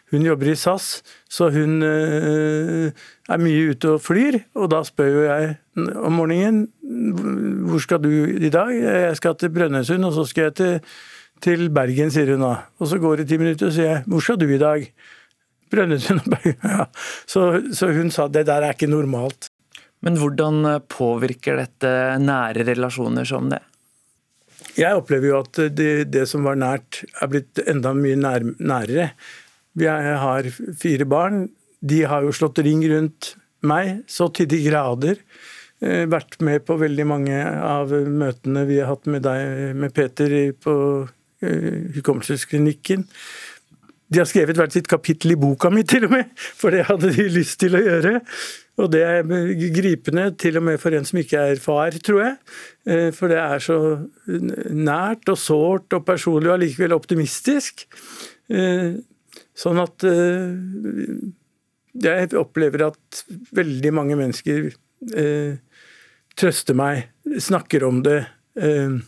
Hun jobber i SAS, så hun øh, er mye ute og flyr. Og da spør jo jeg om morgenen hvor skal du i dag? Jeg skal til Brønnøysund, og så skal jeg til, til Bergen, sier hun da. Og så går det ti minutter, og sier jeg hvor skal du i dag? Brønnøysund og Bergen. Ja. Så, så hun sa det der er ikke normalt. Men hvordan påvirker dette nære relasjoner som det? Jeg opplever jo at det, det som var nært, er blitt enda mye nær, nærere. Jeg har fire barn. De har jo slått ring rundt meg så til de grader. Eh, vært med på veldig mange av møtene vi har hatt med deg, med Peter, på uh, hukommelsesklinikken. De har skrevet hvert sitt kapittel i boka mi, til og med, for det hadde de lyst til å gjøre. Og det er gripende, til og med for en som ikke er far, tror jeg. Eh, for det er så nært og sårt og personlig og allikevel optimistisk. Sånn at jeg opplever at veldig mange mennesker trøster meg, snakker om det, eh,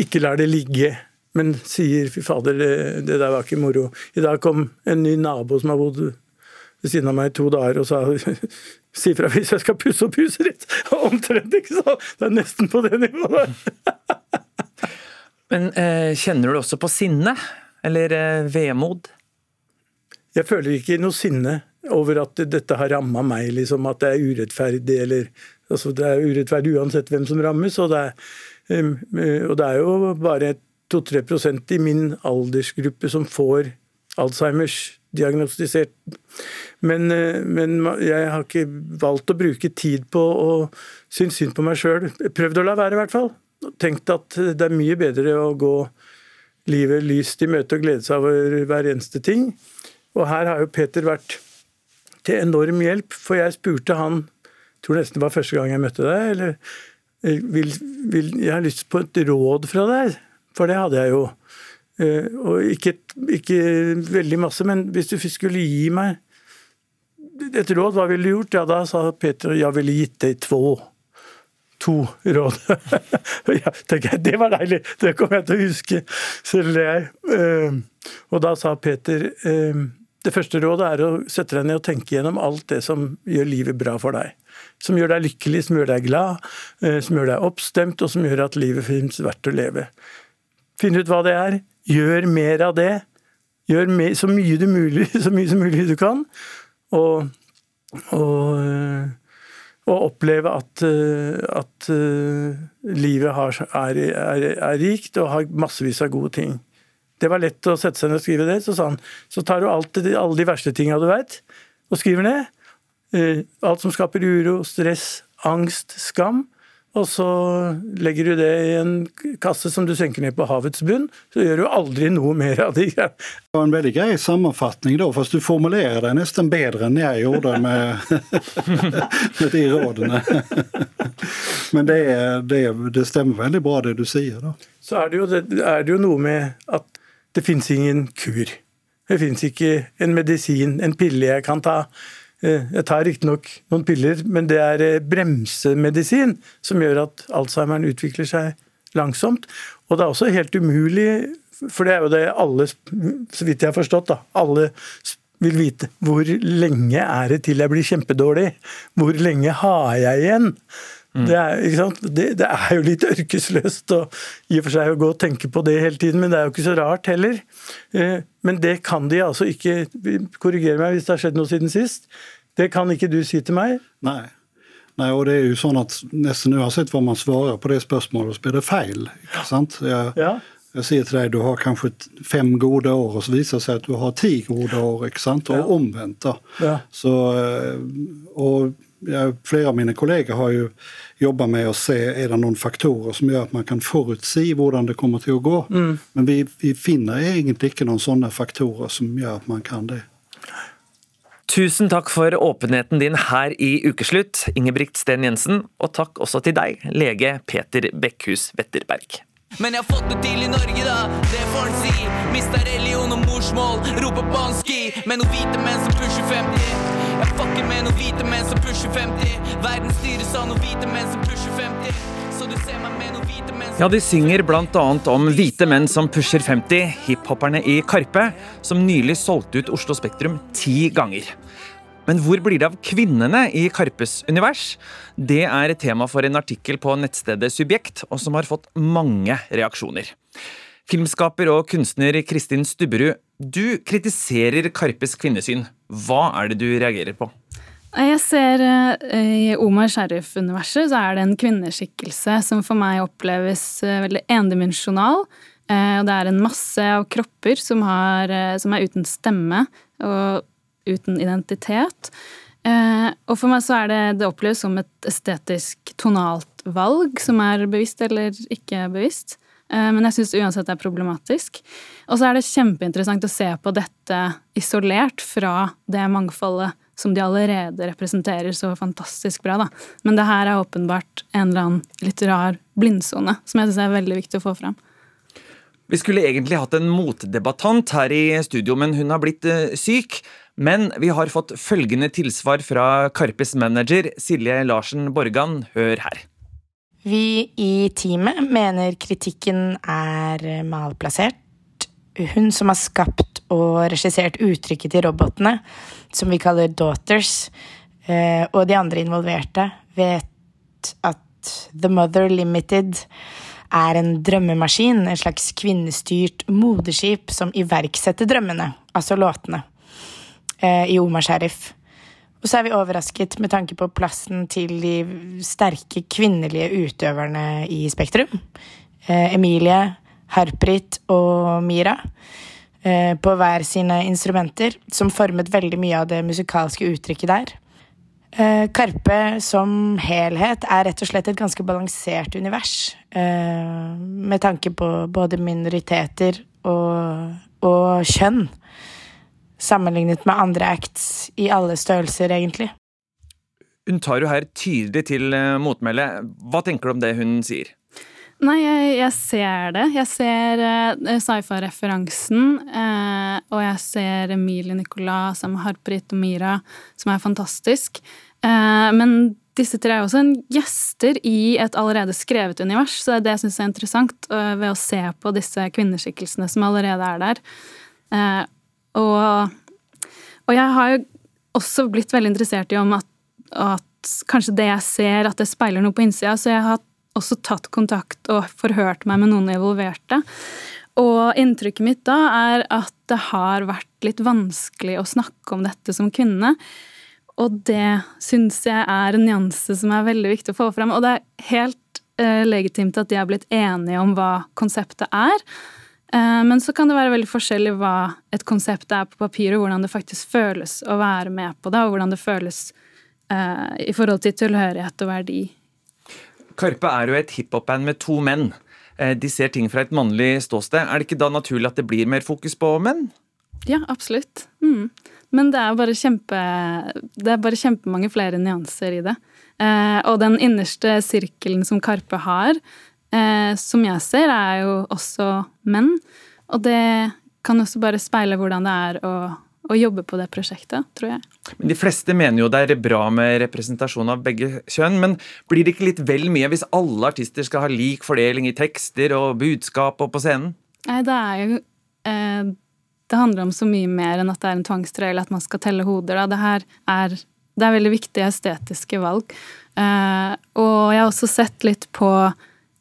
ikke lar det ligge, men sier 'fy fader, det, det der var ikke moro'. I dag kom en ny nabo som har bodd ved siden av meg i to dager og sa si fra hvis jeg skal pusse opp huset ditt. Omtrent, ikke sant? Det er nesten på det nivået. Men eh, kjenner du også på sinne? Eller eh, vemod? Jeg føler ikke noe sinne over at dette har ramma meg, liksom, at det er urettferdig eller Altså, det er urettferdig uansett hvem som rammes, og det er, og det er jo bare 2-3% i min aldersgruppe som får Alzheimers diagnostisert. Men, men, jeg har ikke valgt å bruke tid på å synes synd på meg sjøl. Prøvd å la være, i hvert fall. Tenkt at det er mye bedre å gå livet lyst i møte og glede seg over hver eneste ting. Og her har jo Peter vært til enorm hjelp, for jeg spurte han tror nesten det var første gang jeg møtte deg. eller eh, vil, vil, Jeg har lyst på et råd fra deg, for det hadde jeg jo. Eh, og ikke, ikke veldig masse, men hvis du skulle gi meg et råd, hva ville du gjort? Ja, da sa Peter jeg ville gitt deg to. To råd. ja, tenker jeg, Det var deilig! Det kommer jeg til å huske, selv jeg. Eh, og da sa Peter det første rådet er å sette deg ned og tenke gjennom alt det som gjør livet bra for deg. Som gjør deg lykkelig, som gjør deg glad, eh, som gjør deg oppstemt, og som gjør at livet finnes verdt å leve. Finn ut hva det er. Gjør mer av det. Gjør mer, så, mye mulig, så mye som mulig du kan. Og, og, eh, og oppleve at, eh, at livet har, er, er, er rikt og har massevis av gode ting. Det var lett å sette seg ned og skrive det. Så sa han så tar du alt, alle de verste tinga du veit, og skriver ned. Eh, alt som skaper uro, stress, angst, skam. Og så legger du det i en kasse som du senker ned på havets bunn. Så gjør du aldri noe mer av det. Det var en veldig grei sammenfatning, da, fast du formulerer deg nesten bedre enn jeg gjorde med, med de rådene. Men det, det, det, stemmer veldig bra, det du sier. da. Så er det jo, er det jo noe med at det fins ingen kur. Det fins ikke en medisin, en pille jeg kan ta Eh, jeg tar riktignok noen piller, men det er eh, bremsemedisin som gjør at Alzheimeren utvikler seg langsomt. Og det er også helt umulig, for det er jo det alle, så vidt jeg har forstått, da, alle vil vite. Hvor lenge er det til jeg blir kjempedårlig? Hvor lenge har jeg igjen? Mm. Det, er, det, det, er, jo litt ørkesløst å i og for seg å gå og tenke på det hele tiden, men det er jo ikke så rart heller. Eh, men det kan de altså ikke Korrigere meg hvis det har skjedd noe siden sist. Det kan ikke du si til meg. Nei. Nei, og det er jo sånn at Nesten uansett hva man svarer på det spørsmålet, så blir det feil. ikke sant? Jeg, ja. Jeg sier til deg du har kanskje fem gode år, og så viser det seg at du har ti gode år. ikke sant? Og omvendt. da. Ja. Så, eh, og ja, flere av mine kolleger har jo jobba med å se er det noen faktorer som gjør at man kan forutsi hvordan det kommer til å gå. Mm. Men vi, vi finner egentlig ikke noen sånne faktorer som gjør at man kan det. Tusen takk for åpenheten din her i Ukeslutt, Ingebrigt Sten Jensen, og takk også til deg, lege Peter Bekkhus Wetterberg. Men jeg har fått det til i Norge, da. Det får en si. Mista religion og morsmål, roper banski. Med noen hvite menn som pusher 50. Jeg fucker med noen hvite menn som pusher 50. Verden styres av noen hvite menn som pusher 50. Så du ser meg med noen hvite menn Ja, de synger bl.a. om hvite menn som pusher 50, hiphopperne i Karpe, som nylig solgte ut Oslo Spektrum ti ganger. Men hvor blir det av kvinnene i Karpes univers? Det er et tema for en artikkel på nettstedet Subjekt, og som har fått mange reaksjoner. Filmskaper og kunstner Kristin Stubberud, du kritiserer Karpes kvinnesyn. Hva er det du reagerer på? Jeg ser eh, I Omar Sharif-universet så er det en kvinneskikkelse som for meg oppleves eh, veldig endimensjonal. Eh, og det er en masse av kropper som, har, som er uten stemme og uten identitet. Og for meg så er det det oppleves som et estetisk tonalt valg, som er bevisst eller ikke bevisst. Eh, Men jeg syns uansett det er problematisk. Og så er det kjempeinteressant å se på dette isolert fra det mangfoldet som de allerede representerer så fantastisk bra. Da. Men det her er åpenbart en eller annen litt rar blindsone, som jeg syns er veldig viktig å få fram. Vi skulle egentlig hatt en motdebattant her i studio, men hun har blitt eh, syk. Men vi har fått følgende tilsvar fra Karpes manager Silje Larsen Borgan. Hør her. Vi i teamet mener kritikken er malplassert. Hun som har skapt og regissert uttrykket til robotene, som vi kaller daughters, eh, og de andre involverte, vet at The Mother Limited er en drømmemaskin, en slags kvinnestyrt moderskip som iverksetter drømmene, altså låtene, eh, i Omar Sharif. Og så er vi overrasket med tanke på plassen til de sterke kvinnelige utøverne i Spektrum. Eh, Emilie, Harprit og Mira. Eh, på hver sine instrumenter, som formet veldig mye av det musikalske uttrykket der. Eh, Karpe som helhet er rett og slett et ganske balansert univers. Eh, med tanke på både minoriteter og, og kjønn sammenlignet med andre acts i alle størrelser, egentlig. Hun tar jo her tydelig til eh, motmæle. Hva tenker du om det hun sier? Nei, jeg, jeg ser det. Jeg ser uh, sci-fi-referansen. Uh, og jeg ser Emilie Nicolas sammen med Harprit og Mira, som er fantastisk. Uh, men disse tre er også en gjester i et allerede skrevet univers, så det er det jeg syns er interessant ved å se på disse kvinneskikkelsene som allerede er der. Og, og jeg har jo også blitt veldig interessert i om at, at kanskje det jeg ser, at det speiler noe på innsida. Så jeg har også tatt kontakt og forhørt meg med noen involverte. Og inntrykket mitt da er at det har vært litt vanskelig å snakke om dette som kvinne. Og det syns jeg er en nyanse som er veldig viktig å få frem. Og det er helt eh, legitimt at de har blitt enige om hva konseptet er. Eh, men så kan det være veldig forskjellig hva et konsept er på papir, og hvordan det faktisk føles å være med på det, og hvordan det føles eh, i forhold til tilhørighet og verdi. Karpe er jo et hiphop-band med to menn. Eh, De ser ting fra et mannlig ståsted. Er det ikke da naturlig at det blir mer fokus på menn? Ja, absolutt. Mm. Men det er bare kjempe Det er bare kjempemange flere nyanser i det. Eh, og den innerste sirkelen som Karpe har, eh, som jeg ser, er jo også menn. Og det kan også bare speile hvordan det er å, å jobbe på det prosjektet, tror jeg. Men De fleste mener jo det er bra med representasjon av begge kjønn, men blir det ikke litt vel mye hvis alle artister skal ha lik fordeling i tekster og budskap og på scenen? Nei, det er jo eh, Det handler om så mye mer enn at det er en tvangstrøye eller at man skal telle hoder. Da. Det her er, det er veldig viktige estetiske valg. Eh, og jeg har også sett litt på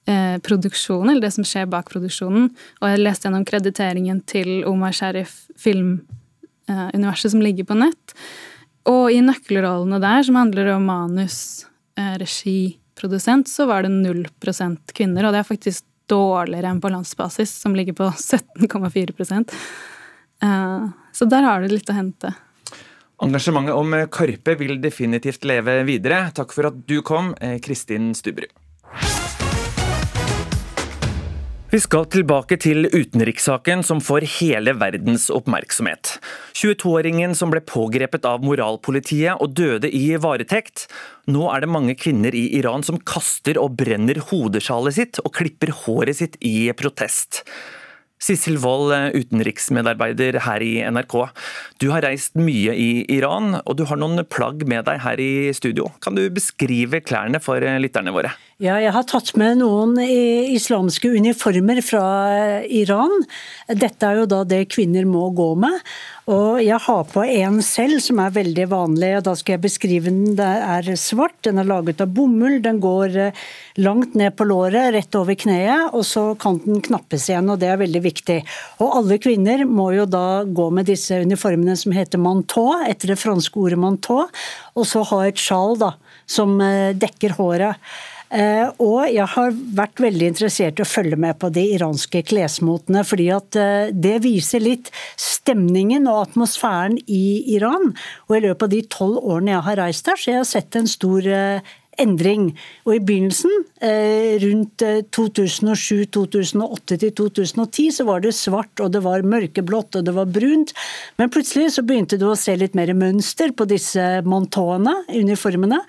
eh, produksjonen, eller det som skjer bak produksjonen. Og jeg leste gjennom krediteringen til Omar Sharif filmuniverset som ligger på nett. Og i nøkkelrollene der, som handler om manus, eh, regi, produsent, så var det null prosent kvinner. Og det er faktisk dårligere enn på landsbasis, som ligger på 17,4 uh, Så der har du litt å hente. Engasjementet om Karpe vil definitivt leve videre. Takk for at du kom, Kristin Stubberud. Vi skal tilbake til utenrikssaken som får hele verdens oppmerksomhet. 22-åringen som ble pågrepet av moralpolitiet og døde i varetekt. Nå er det mange kvinner i Iran som kaster og brenner hodesjalet sitt og klipper håret sitt i protest. Sissel Wold, utenriksmedarbeider her i NRK. Du har reist mye i Iran, og du har noen plagg med deg her i studio. Kan du beskrive klærne for lytterne våre? Ja, jeg har tatt med noen islamske uniformer fra Iran. Dette er jo da det kvinner må gå med. Og jeg har på en selv som er veldig vanlig, og da skal jeg beskrive den. Den er svart, den er laget av bomull, den går eh, langt ned på låret, rett over kneet, og så kan den knappes igjen, og det er veldig viktig. Og alle kvinner må jo da gå med disse uniformene som heter manteau, etter det franske ordet manteau, og så ha et sjal da, som eh, dekker håret. Eh, og jeg har vært veldig interessert i å følge med på de iranske klesmotene, fordi at eh, det viser litt stemningen og atmosfæren i Iran. Og i løpet av de tolv årene jeg har reist der, så jeg har sett en stor eh, endring. Og I begynnelsen, rundt 2007, 2008 til 2010, så var det svart og det var mørkeblått og det var brunt. Men plutselig så begynte du å se litt mer mønster på disse mantoene, uniformene.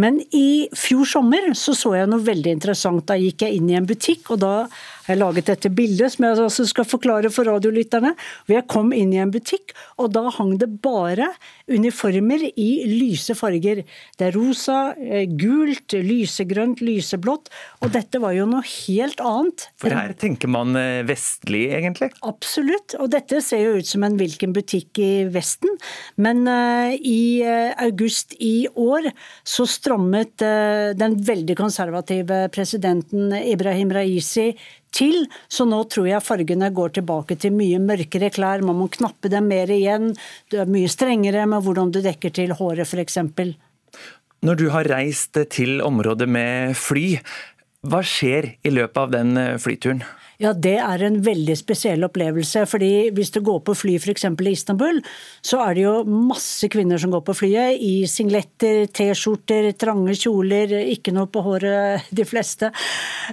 Men i fjor sommer så, så jeg noe veldig interessant. Da gikk jeg inn i en butikk, og da har jeg laget dette bildet som jeg også skal forklare for radiolytterne. hvor Jeg kom inn i en butikk, og da hang det bare uniformer i lyse farger. Det er rosa, eh, gult, lysegrønt, lyseblått. Og dette var jo noe helt annet. For her tenker man eh, vestlig, egentlig? Absolutt. Og dette ser jo ut som en hvilken butikk i Vesten. Men uh, i august i år så strammet uh, den veldig konservative presidenten Ibrahim Raisi til, så nå tror jeg fargene går tilbake til mye mørkere klær. Man må knappe dem mer igjen. Du er mye strengere med hvordan du dekker til håret, f.eks. Når du har reist til området med fly, hva skjer i løpet av den flyturen? Ja, det er en veldig spesiell opplevelse. fordi Hvis du går på fly f.eks. i Istanbul, så er det jo masse kvinner som går på flyet i singletter, T-skjorter, trange kjoler, ikke noe på håret, de fleste.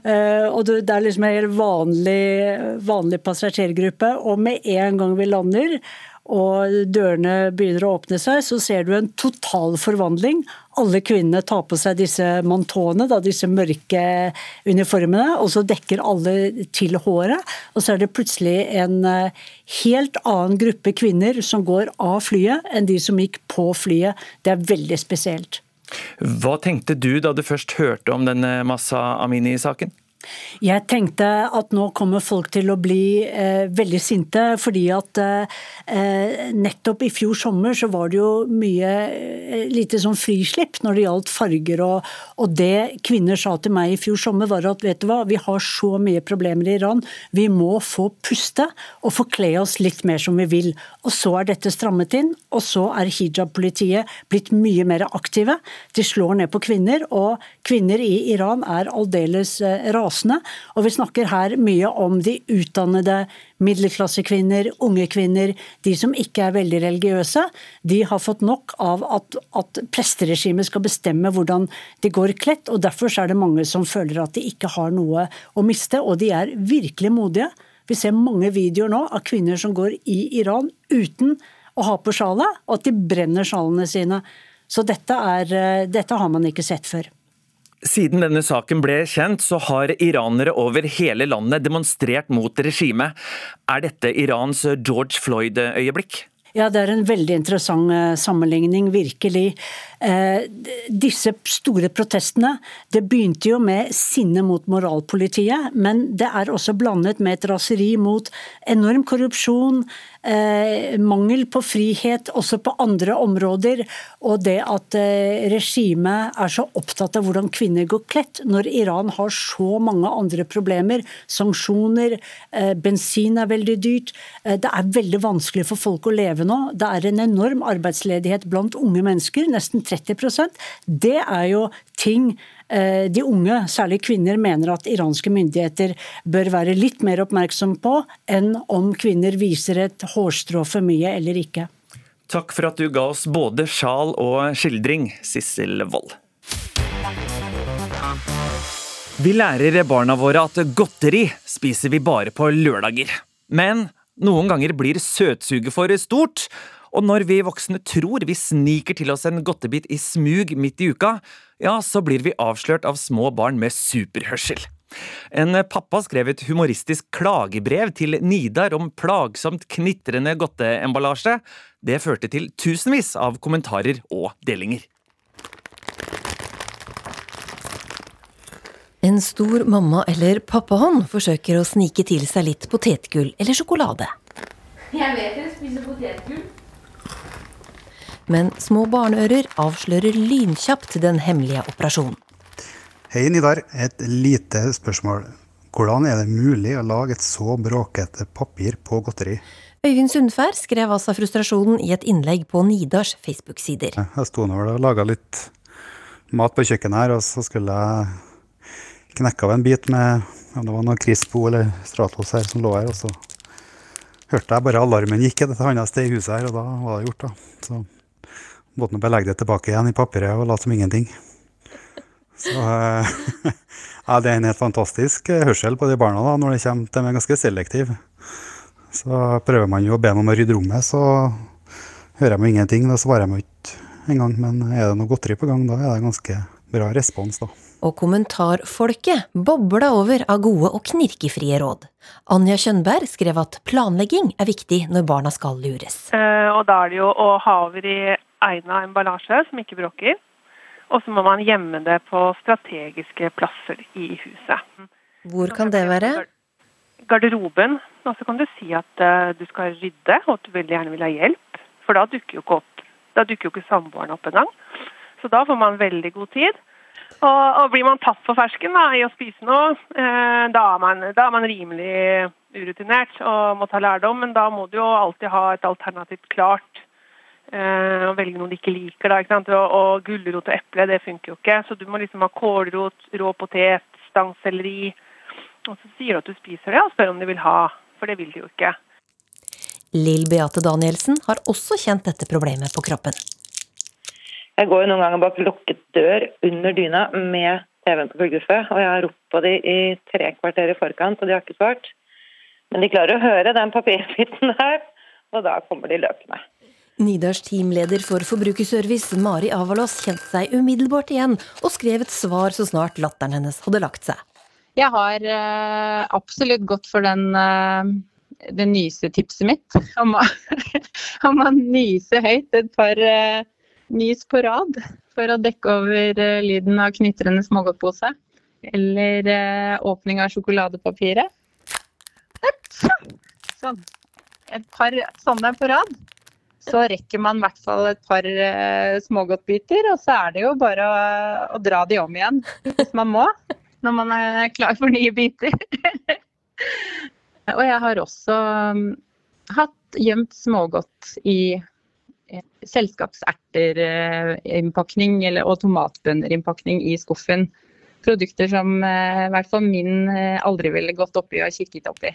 Eh, og det er liksom en helt vanlig, vanlig passasjergruppe. Og med en gang vi lander, og dørene begynner å åpne seg, så ser du en total forvandling. Alle kvinnene tar på seg disse mantåene, disse mørke uniformene, og så dekker alle til håret. Og så er det plutselig en eh, helt annen gruppe kvinner som går av flyet, enn de som gikk på flyet. Det er veldig spesielt. Hva tenkte du da du først hørte om denne Massa Amini-saken? Jeg tenkte at nå kommer folk til å bli eh, veldig sinte, fordi at eh, nettopp i fjor sommer så var det jo mye eh, lite sånn frislipp når det gjaldt farger. Og, og, det kvinner sa til meg i fjor sommer var at vet du hva, vi har så mye problemer i Iran, vi må få puste og få kle oss litt mer som vi vil. Og så er dette strammet inn, og så er hijab-politiet blitt mye mer aktive. De slår ned på kvinner, og kvinner i Iran er aldeles eh, rasende. Og vi snakker her mye om de utdannede middelklassekvinner, unge kvinner, de som ikke er veldig religiøse. De har fått nok av at, at presteregimet skal bestemme hvordan de går kledt. og Derfor er det mange som føler at de ikke har noe å miste, og de er virkelig modige. Vi ser mange videoer nå av kvinner som går i Iran uten å ha på sjalet, og at de brenner sjalene sine. Så dette, er, eh, dette har man ikke sett før. Siden denne saken ble kjent, så har iranere over hele landet demonstrert mot regimet. Er dette Irans George Floyd-øyeblikk? Ja, det er en veldig interessant eh, sammenligning, virkelig. Eh, disse store protestene det begynte jo med sinne mot moralpolitiet, men det er også blandet med et raseri mot enorm korrupsjon, mangel på frihet også på andre områder, og det at eh, regimet er så opptatt av hvordan kvinner går kledt, når Iran har så mange andre problemer. Sanksjoner, eh, bensin er veldig dyrt. Eh, det er veldig vanskelig for folk å leve nå. Det er en enorm arbeidsledighet blant unge mennesker, nesten 30% Det er jo ting eh, de unge, særlig kvinner, mener at iranske myndigheter bør være litt mer oppmerksom på, enn om kvinner viser et hårstrå for mye eller ikke. Takk for at du ga oss både sjal og skildring, Sissel Wold. Vi lærer barna våre at godteri spiser vi bare på lørdager. Men noen ganger blir søtsuget for stort, og når vi voksne tror vi sniker til oss en godtebit i smug midt i uka, ja, så blir vi avslørt av små barn med superhørsel. En pappa skrev et humoristisk klagebrev til Nidar om plagsomt knitrende godteemballasje. Det førte til tusenvis av kommentarer og delinger. En stor mamma- eller pappahånd forsøker å snike til seg litt potetgull eller sjokolade. Jeg vet dere spiser potetgull. Men små barneører avslører lynkjapt den hemmelige operasjonen. Hei, Nidar. Et lite spørsmål. Hvordan er det mulig å lage et så bråkete papir på godteri? Øyvind Sundfær skrev altså frustrasjonen i et innlegg på Nidars Facebook-sider. Jeg sto nå og laga litt mat på kjøkkenet her, og så skulle jeg knekke av en bit med om det var noe Crispo eller Stratos her som lå her. Og så hørte jeg bare alarmen gikk et annet sted i huset her, og da var det gjort, da. Så måtte nå bare legge det tilbake igjen i papiret og late som ingenting. Så eh, ja, det er en helt fantastisk eh, hørsel på de barna da, når de kommer de er ganske selektive. Så prøver man jo å be dem om å rydde rommet, så hører de ingenting. Da svarer de ikke engang. Men er det noe godteri på gang, da er det ganske bra respons, da. Og kommentarfolket bobla over av gode og knirkefrie råd. Anja Kjønberg skrev at planlegging er viktig når barna skal lures. Eh, og da er det jo å ha over i egna emballasje som ikke bråker. Og så må man gjemme det på strategiske plasser i huset. Hvor kan det være? Garderoben. Og så kan du si at eh, du skal rydde, og at du veldig gjerne vil ha hjelp. For da dukker jo ikke opp Da dukker jo ikke samboeren opp engang. Så da får man veldig god tid. Og, og blir man tatt på fersken da, i å spise noe, eh, da, er man, da er man rimelig urutinert og må ta lærdom. Men da må du jo alltid ha et alternativ klart. Eh, og velge noe de ikke liker. da, ikke sant? Og, og gulrot og eple, det funker jo ikke. Så du må liksom ha kålrot, rå potet, stangselleri. Og så sier du at du spiser det, og spør om de vil ha. For det vil de jo ikke. Lill Beate Danielsen har også kjent dette problemet på kroppen. Jeg går jo noen ganger bak lukket dør under dyna med TV-en på fullguffe, og jeg har ropt på de i tre kvarter i forkant, og de har ikke svart. Men de klarer å høre den papirbiten der, og da kommer de løpende. Nidars teamleder for Forbrukerservice, Mari Avalos, kjente seg umiddelbart igjen, og skrev et svar så snart latteren hennes hadde lagt seg. Jeg har uh, absolutt gått for den, uh, det nysetipset mitt om å, om å nyse høyt et par uh, nys på rad for å dekke over lyden av knitrende smågodtpose. Eller åpning av sjokoladepapiret. Sånn. Et par sånne på rad. Så rekker man i hvert fall et par uh, smågodtbiter, og så er det jo bare å, å dra de om igjen hvis man må. Når man er klar for nye biter. og jeg har også um, hatt gjemt smågodt i uh, selskapserterinnpakning eller, og tomatbønnerinnpakning i skuffen. Produkter som eh, i hvert fall min eh, aldri ville gått oppi og kikket oppi.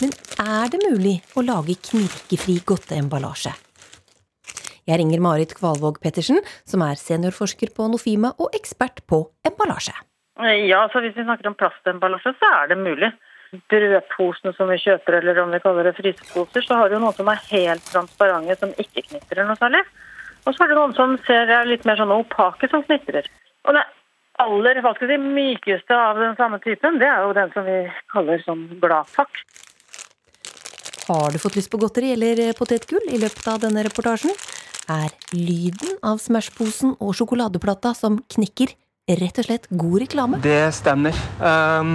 Men er det mulig å lage knirkefri godteemballasje? Jeg ringer Marit Kvalvåg Pettersen, som er seniorforsker på Nofima og ekspert på emballasje. Ja, så Hvis vi snakker om plastemballasje, så er det mulig. Brødposene som vi kjøper, eller om vi kaller det fryseposer, så har du noen som er helt transparente, som ikke knitrer noe særlig. Og så er det noen som ser litt mer sånn opake, som knitrer. Og det aller hva skal mykeste av den samme typen, det er jo den som vi kaller sånn gladpakk. Har du fått lyst på godteri eller potetgull i løpet av denne reportasjen? Er lyden av Smash-posen og sjokoladeplata som knikker, rett og slett god reklame? Det stemmer. Um,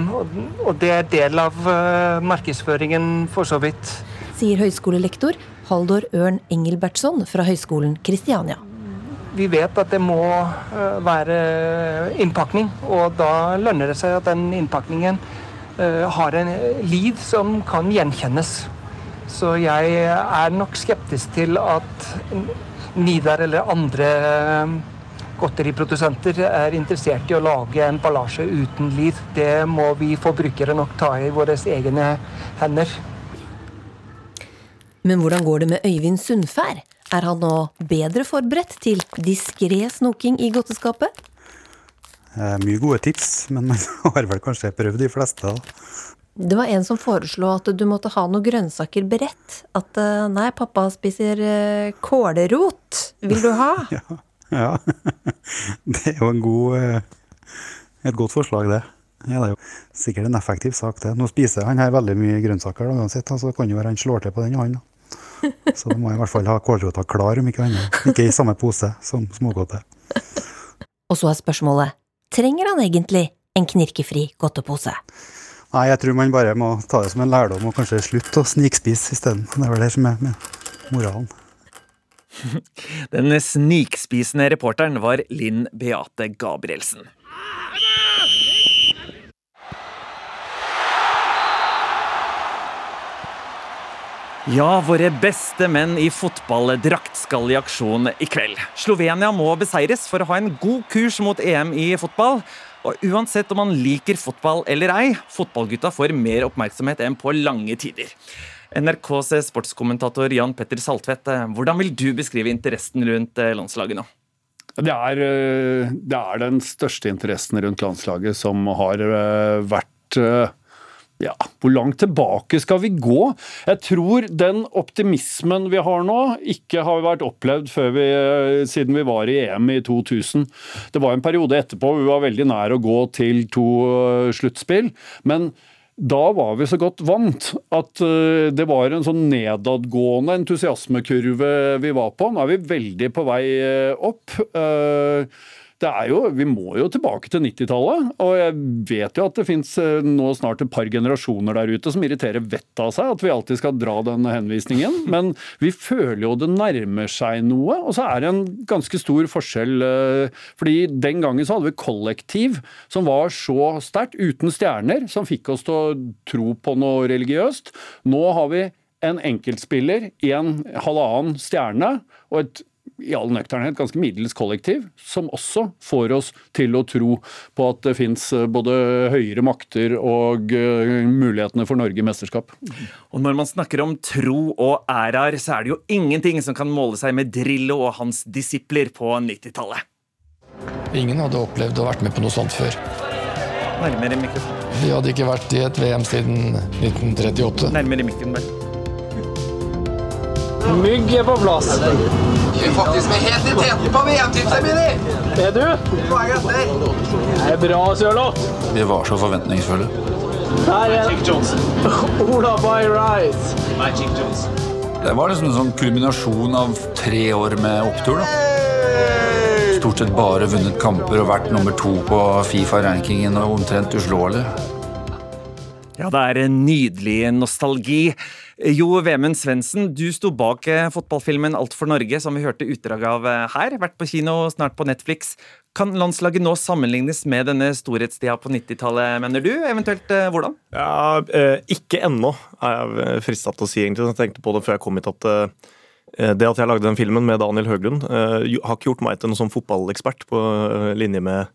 og det er del av uh, markedsføringen for så vidt. Sier høyskolelektor Haldor Ørn Engelbertsson fra Høgskolen Kristiania. Vi vet at det må uh, være innpakning, og da lønner det seg at den innpakningen uh, har en lyd som kan gjenkjennes. Så jeg er nok skeptisk til at Nidar eller andre godteriprodusenter er interessert i å lage en emballasje uten liv. Det må vi forbrukere nok ta i våre egne hender. Men hvordan går det med Øyvind Sundfær? Er han nå bedre forberedt til diskré snoking i godteskapet? Eh, mye gode tips, men man har vel kanskje prøvd de fleste. Det var en som foreslo at du måtte ha noen grønnsaker beredt. At eh, nei, pappa spiser eh, kålrot. Vil du ha? Ja, det er jo en god, eh, et godt forslag, det. Ja, det er jo sikkert en effektiv sak, det. Nå spiser han her veldig mye grønnsaker da, uansett, så det kan jo være han slår til på den, hånda. Så da må jeg i hvert fall ha kålrota klar, om ikke annet. Ikke i samme pose som smågodtet. Og så er spørsmålet trenger han egentlig en knirkefri godtepose? Nei, jeg tror man bare må ta det som en lærdom og kanskje slutte å snikspise isteden. Det er vel det som er moralen. Den snikspisende reporteren var Linn Beate Gabrielsen. Ja, våre beste menn i fotballdrakt skal i aksjon i kveld. Slovenia må beseires for å ha en god kurs mot EM i fotball. Og uansett om man liker fotball eller ei, fotballgutta får mer oppmerksomhet enn på lange tider. NRKs sportskommentator Jan Petter Saltvedt, hvordan vil du beskrive interessen rundt eh, landslaget nå? Det er, eh, det er den største interessen rundt landslaget som har eh, vært ja, hvor langt tilbake skal vi gå? Jeg tror den optimismen vi har nå, ikke har vært opplevd vi, siden vi var i EM i 2000. Det var en periode etterpå hvor vi var veldig nær å gå til to sluttspill. men da var vi så godt vant at det var en sånn nedadgående entusiasmekurve vi var på. Nå er vi veldig på vei opp det er jo, Vi må jo tilbake til 90-tallet. Og jeg vet jo at det fins eh, nå snart et par generasjoner der ute som irriterer vettet av seg at vi alltid skal dra den henvisningen. Men vi føler jo det nærmer seg noe. Og så er det en ganske stor forskjell. Eh, fordi den gangen så hadde vi kollektiv som var så sterkt, uten stjerner, som fikk oss til å tro på noe religiøst. Nå har vi en enkeltspiller, en halvannen stjerne og et i all nøkternhet ganske middels kollektiv, som også får oss til å tro på at det fins eh, både høyere makter og uh, mulighetene for Norge i mesterskap. Og når man snakker om tro og æraer, så er det jo ingenting som kan måle seg med Drillo og hans disipler på 90-tallet. Ingen hadde opplevd å vært med på noe sånt før. Nærmere mikrofonen. Vi hadde ikke vært i et VM siden 1938. Nærmere mikrofonen. Mygg er på plass. Vi er faktisk med helt i teten på VM-tipset, Mini! Er du? Poeng etter. Det er bra, Sørloth. Vi var så forventningsfulle. Der er Ola by right. Magic Jones. Det var liksom en sånn kulminasjon av tre år med opptur. da. Stort sett bare vunnet kamper og vært nummer to på Fifa-rankingen og omtrent uslåelig. Ja, det er en nydelig nostalgi. Jo Vemund Svendsen, du sto bak eh, fotballfilmen Alt for Norge, som vi hørte utdrag av eh, her. Vært på kino, snart på Netflix. Kan landslaget nå sammenlignes med denne storhetstida på 90-tallet, mener du? Eventuelt eh, hvordan? Ja, Ikke ennå, er jeg frista til å si, egentlig. Jeg tenkte på det før jeg kom hit at det at jeg lagde den filmen med Daniel Høglund, har ikke gjort meg til noen sånn fotballekspert på linje med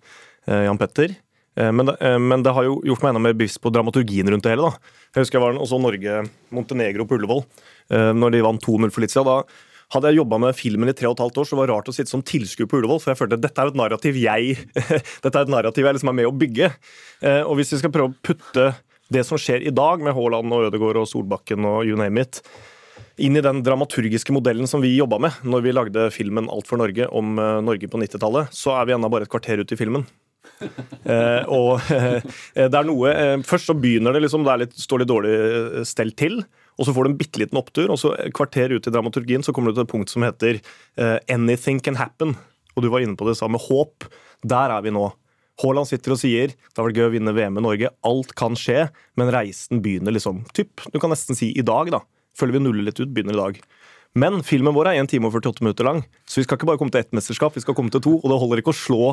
Jan Petter. Eh, men det, eh, men det, har jo gjort meg enda mer bevisst på dramaturgien rundt det hele. da. Jeg husker jeg var også Norge-Montenegro på Ullevål eh, når de vant 2-0 for litt siden. Da hadde jeg jobba med filmen i tre og et halvt år, så det var rart å sitte som tilskuer på Ullevål. For jeg følte at dette er et narrativ jeg dette er et narrativ jeg liksom er med å bygge. Og hvis vi skal prøve å putte det som skjer i dag, med Haaland og Ødegaard og Solbakken og you name it, inn i den dramaturgiske modellen som vi jobba med når vi lagde filmen Alt for Norge om Norge på 90-tallet, så er vi ennå bare et kvarter ute i filmen. Eh, og eh, det er noe eh, Først så begynner det liksom, det litt, står litt dårlig eh, stelt til. Og så får du en bitte liten opptur, og så kvarter ut i dramaturgien så kommer du til et punkt som heter uh, 'Anything can happen'. Og du var inne på det samme. Håp. Der er vi nå. Haaland sitter og sier det har vært gøy å vinne VM i Norge. Alt kan skje, men reisen begynner liksom typ, Du kan nesten si i dag, da. Følger vi nuller litt ut, begynner i dag. Men filmen vår er 1 time og 48 minutter lang, så vi skal ikke bare komme til ett mesterskap, vi skal komme til to. Og det holder ikke å slå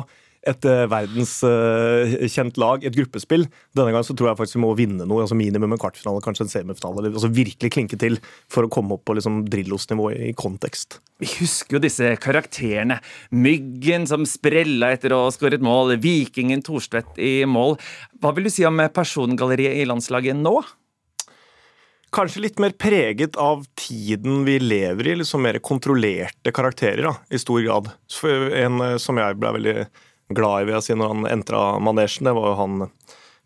et uh, verdenskjent uh, lag, et gruppespill. Denne gangen så tror jeg faktisk vi må vinne noe, altså minimum en kvartfinale, kanskje en semifinale. Altså virkelig klinke til for å komme opp på liksom, Drillos-nivå i, i kontekst. Vi husker jo disse karakterene. Myggen som sprella etter å ha skåret mål, Vikingen Thorstvedt i mål. Hva vil du si om persongalleriet i landslaget nå? Kanskje litt mer preget av tiden vi lever i, liksom mer kontrollerte karakterer da, i stor grad. En som jeg ble veldig glad i vil jeg si, når han entra manesjen, det var jo han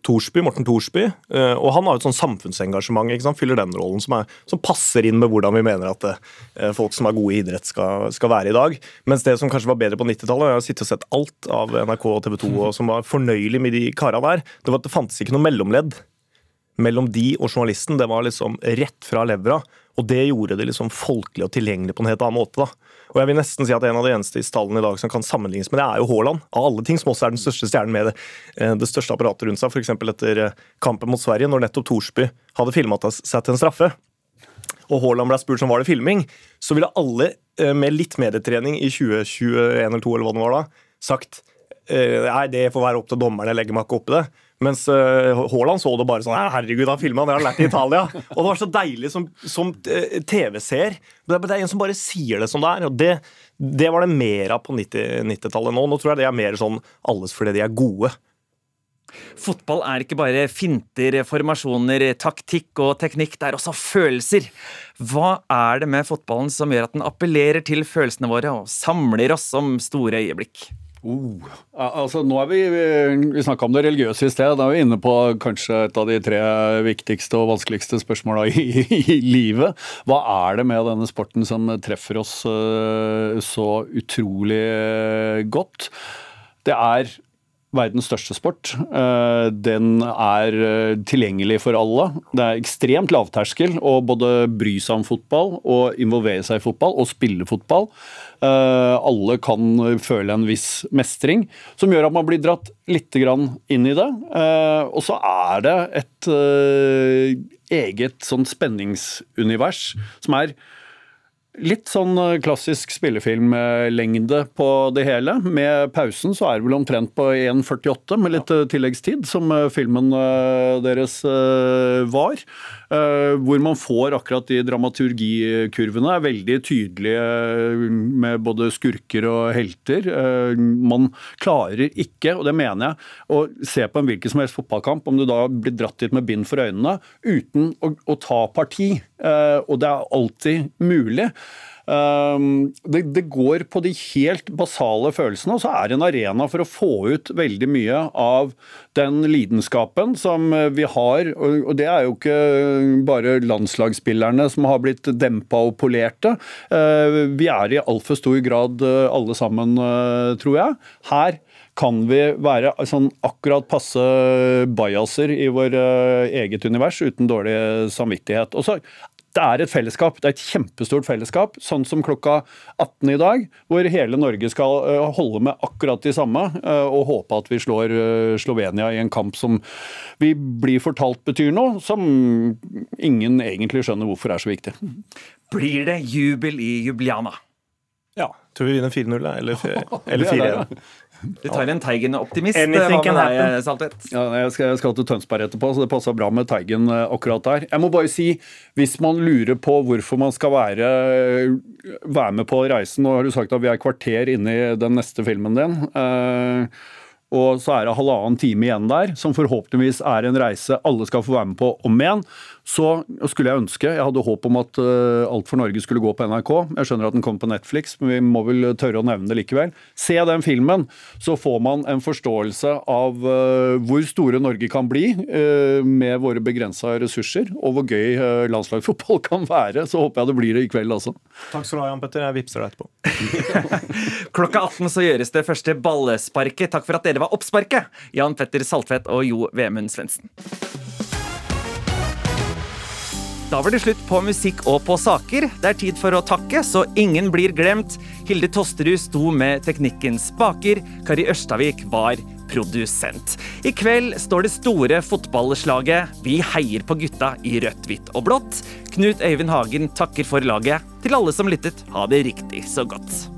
Torsby, Morten Thorsby. Eh, og han har et sånn samfunnsengasjement. ikke sant? Fyller den rollen som, er, som, passer inn med hvordan vi mener at det, eh, folk som er gode i idrett, skal, skal, være i dag. Mens det som kanskje var bedre på 90-tallet, jeg har sittet og sett alt av NRK og TV 2 og som var fornøyelig med de kara der, det var at det fantes ikke noe mellomledd mellom de og journalisten. Det var liksom rett fra levra. Og det gjorde det liksom folkelig og tilgjengelig på en helt annen måte. da. Og jeg vil nesten si at En av de eneste i stallen i dag som kan sammenlignes med det, er jo Haaland. Av alle ting som også er den største stjernen med det, eh, det største apparatet rundt seg. F.eks. etter eh, kampen mot Sverige, når nettopp Thorsby hadde filma seg til en straffe. Og Haaland ble spurt om var det filming, så ville alle eh, med litt medietrening i 2021 eller 2022 eller hva det var da, sagt nei, det får være opp til dommerne, jeg legger meg ikke opp i det. Mens uh, Haaland så det bare sånn Herregud, han filma, det har han lært i Italia. Og det var så deilig som, som uh, TV-seer. Det, er en som bare sier det som det er. og det, det var det mer av på 90-tallet nå. Nå tror jeg det er mer sånn alles fordi de er gode. Fotball er ikke bare finter, formasjoner, taktikk og teknikk, det er også følelser. Hva er det med fotballen som gjør at den appellerer til følelsene våre og samler oss om store øyeblikk? Oh, altså nå er Vi vi snakka om det religiøse i sted. Da er vi inne på kanskje et av de tre viktigste og vanskeligste spørsmåla i, i, livet. Hva er det med denne sporten som treffer oss uh, så utrolig godt? Det er verdens største sport. Eh, den er eh, tilgjengelig for alle. Det er ekstremt lavterskel å både bry seg om fotball og involvere seg i fotball og spille fotball. Eh, alle kan føle en viss mestring, som gjør at man blir dratt litt inn i det. Og så er det et eget sånn spenningsunivers som er Litt sånn eh, klassisk spillefilmlengde på det hele. Med pausen så er det vel omtrent på 1,48 med litt. Eh, tilleggstid, som eh, filmen deres var. Hvor man får akkurat de dramaturgikurvene. er Veldig tydelige med både skurker og helter. Man klarer ikke, og det mener jeg, å se på en hvilken som helst fotballkamp, om du da blir dratt dit med bind for øynene, uten å, å ta parti. Og det er alltid mulig. Um, det, det, går på de helt basale følelsene, og så er det en arena for å få ut veldig mye av den lidenskapen som vi har. Og det er jo ikke bare landslagsspillerne som har blitt dempa og polerte. Uh, vi er i altfor stor grad uh, alle sammen, uh, tror jeg. Her kan vi være sånn akkurat passe bajaser i vår eget univers uten dårlig samvittighet. Og så det er et fellesskap. Det er et kjempestort fellesskap, sånn som klokka 18 i dag, hvor hele Norge skal eh, holde med akkurat de samme eh, og håpe at vi slår eh, Slovenia i en kamp som vi blir fortalt betyr noe, som ingen egentlig skjønner hvorfor er så viktig. Blir det jubel i Jubliana? Ja. Tror vi vinner 4-0 eller 4-1. Du tar en Teigen-optimist. Anything can happen. Ja, jeg, skal, jeg skal til Tønsberg etterpå, så det passer bra med Teigen eh, akkurat der. Jeg må bare si, hvis man lurer på hvorfor man skal være, være med på reisen Nå har du sagt at vi er kvarter inne i den neste filmen din. Uh, og så er det halvannen time igjen der, som forhåpentligvis er en reise alle skal få være med på om igjen. Så skulle jeg ønske Jeg hadde håp om at uh, Alt for Norge skulle gå på NRK. Jeg skjønner at den kommer på Netflix, men vi må vel tørre å nevne det likevel. Se den filmen, så får man en forståelse av uh, hvor store Norge kan bli uh, med våre begrensa ressurser, og hvor gøy landslagsfotball kan være. Så håper jeg det blir det i kveld, altså. Takk skal du ha, Jan Petter. Jeg vippser deg etterpå. Klokka 18 så gjøres det første ballesparket. Takk for at dere var oppsparket, Jan Petter Saltvedt og Jo Vemund Svendsen. Da var det slutt på musikk og på saker. Det er tid for å takke, så ingen blir glemt. Hilde Tosterud sto med teknikkens spaker. Kari Ørstavik var produsent. I kveld står det store fotballslaget. Vi heier på gutta i rødt, hvitt og blått. Knut Øyvind Hagen takker for laget. Til alle som lyttet, ha det riktig så godt.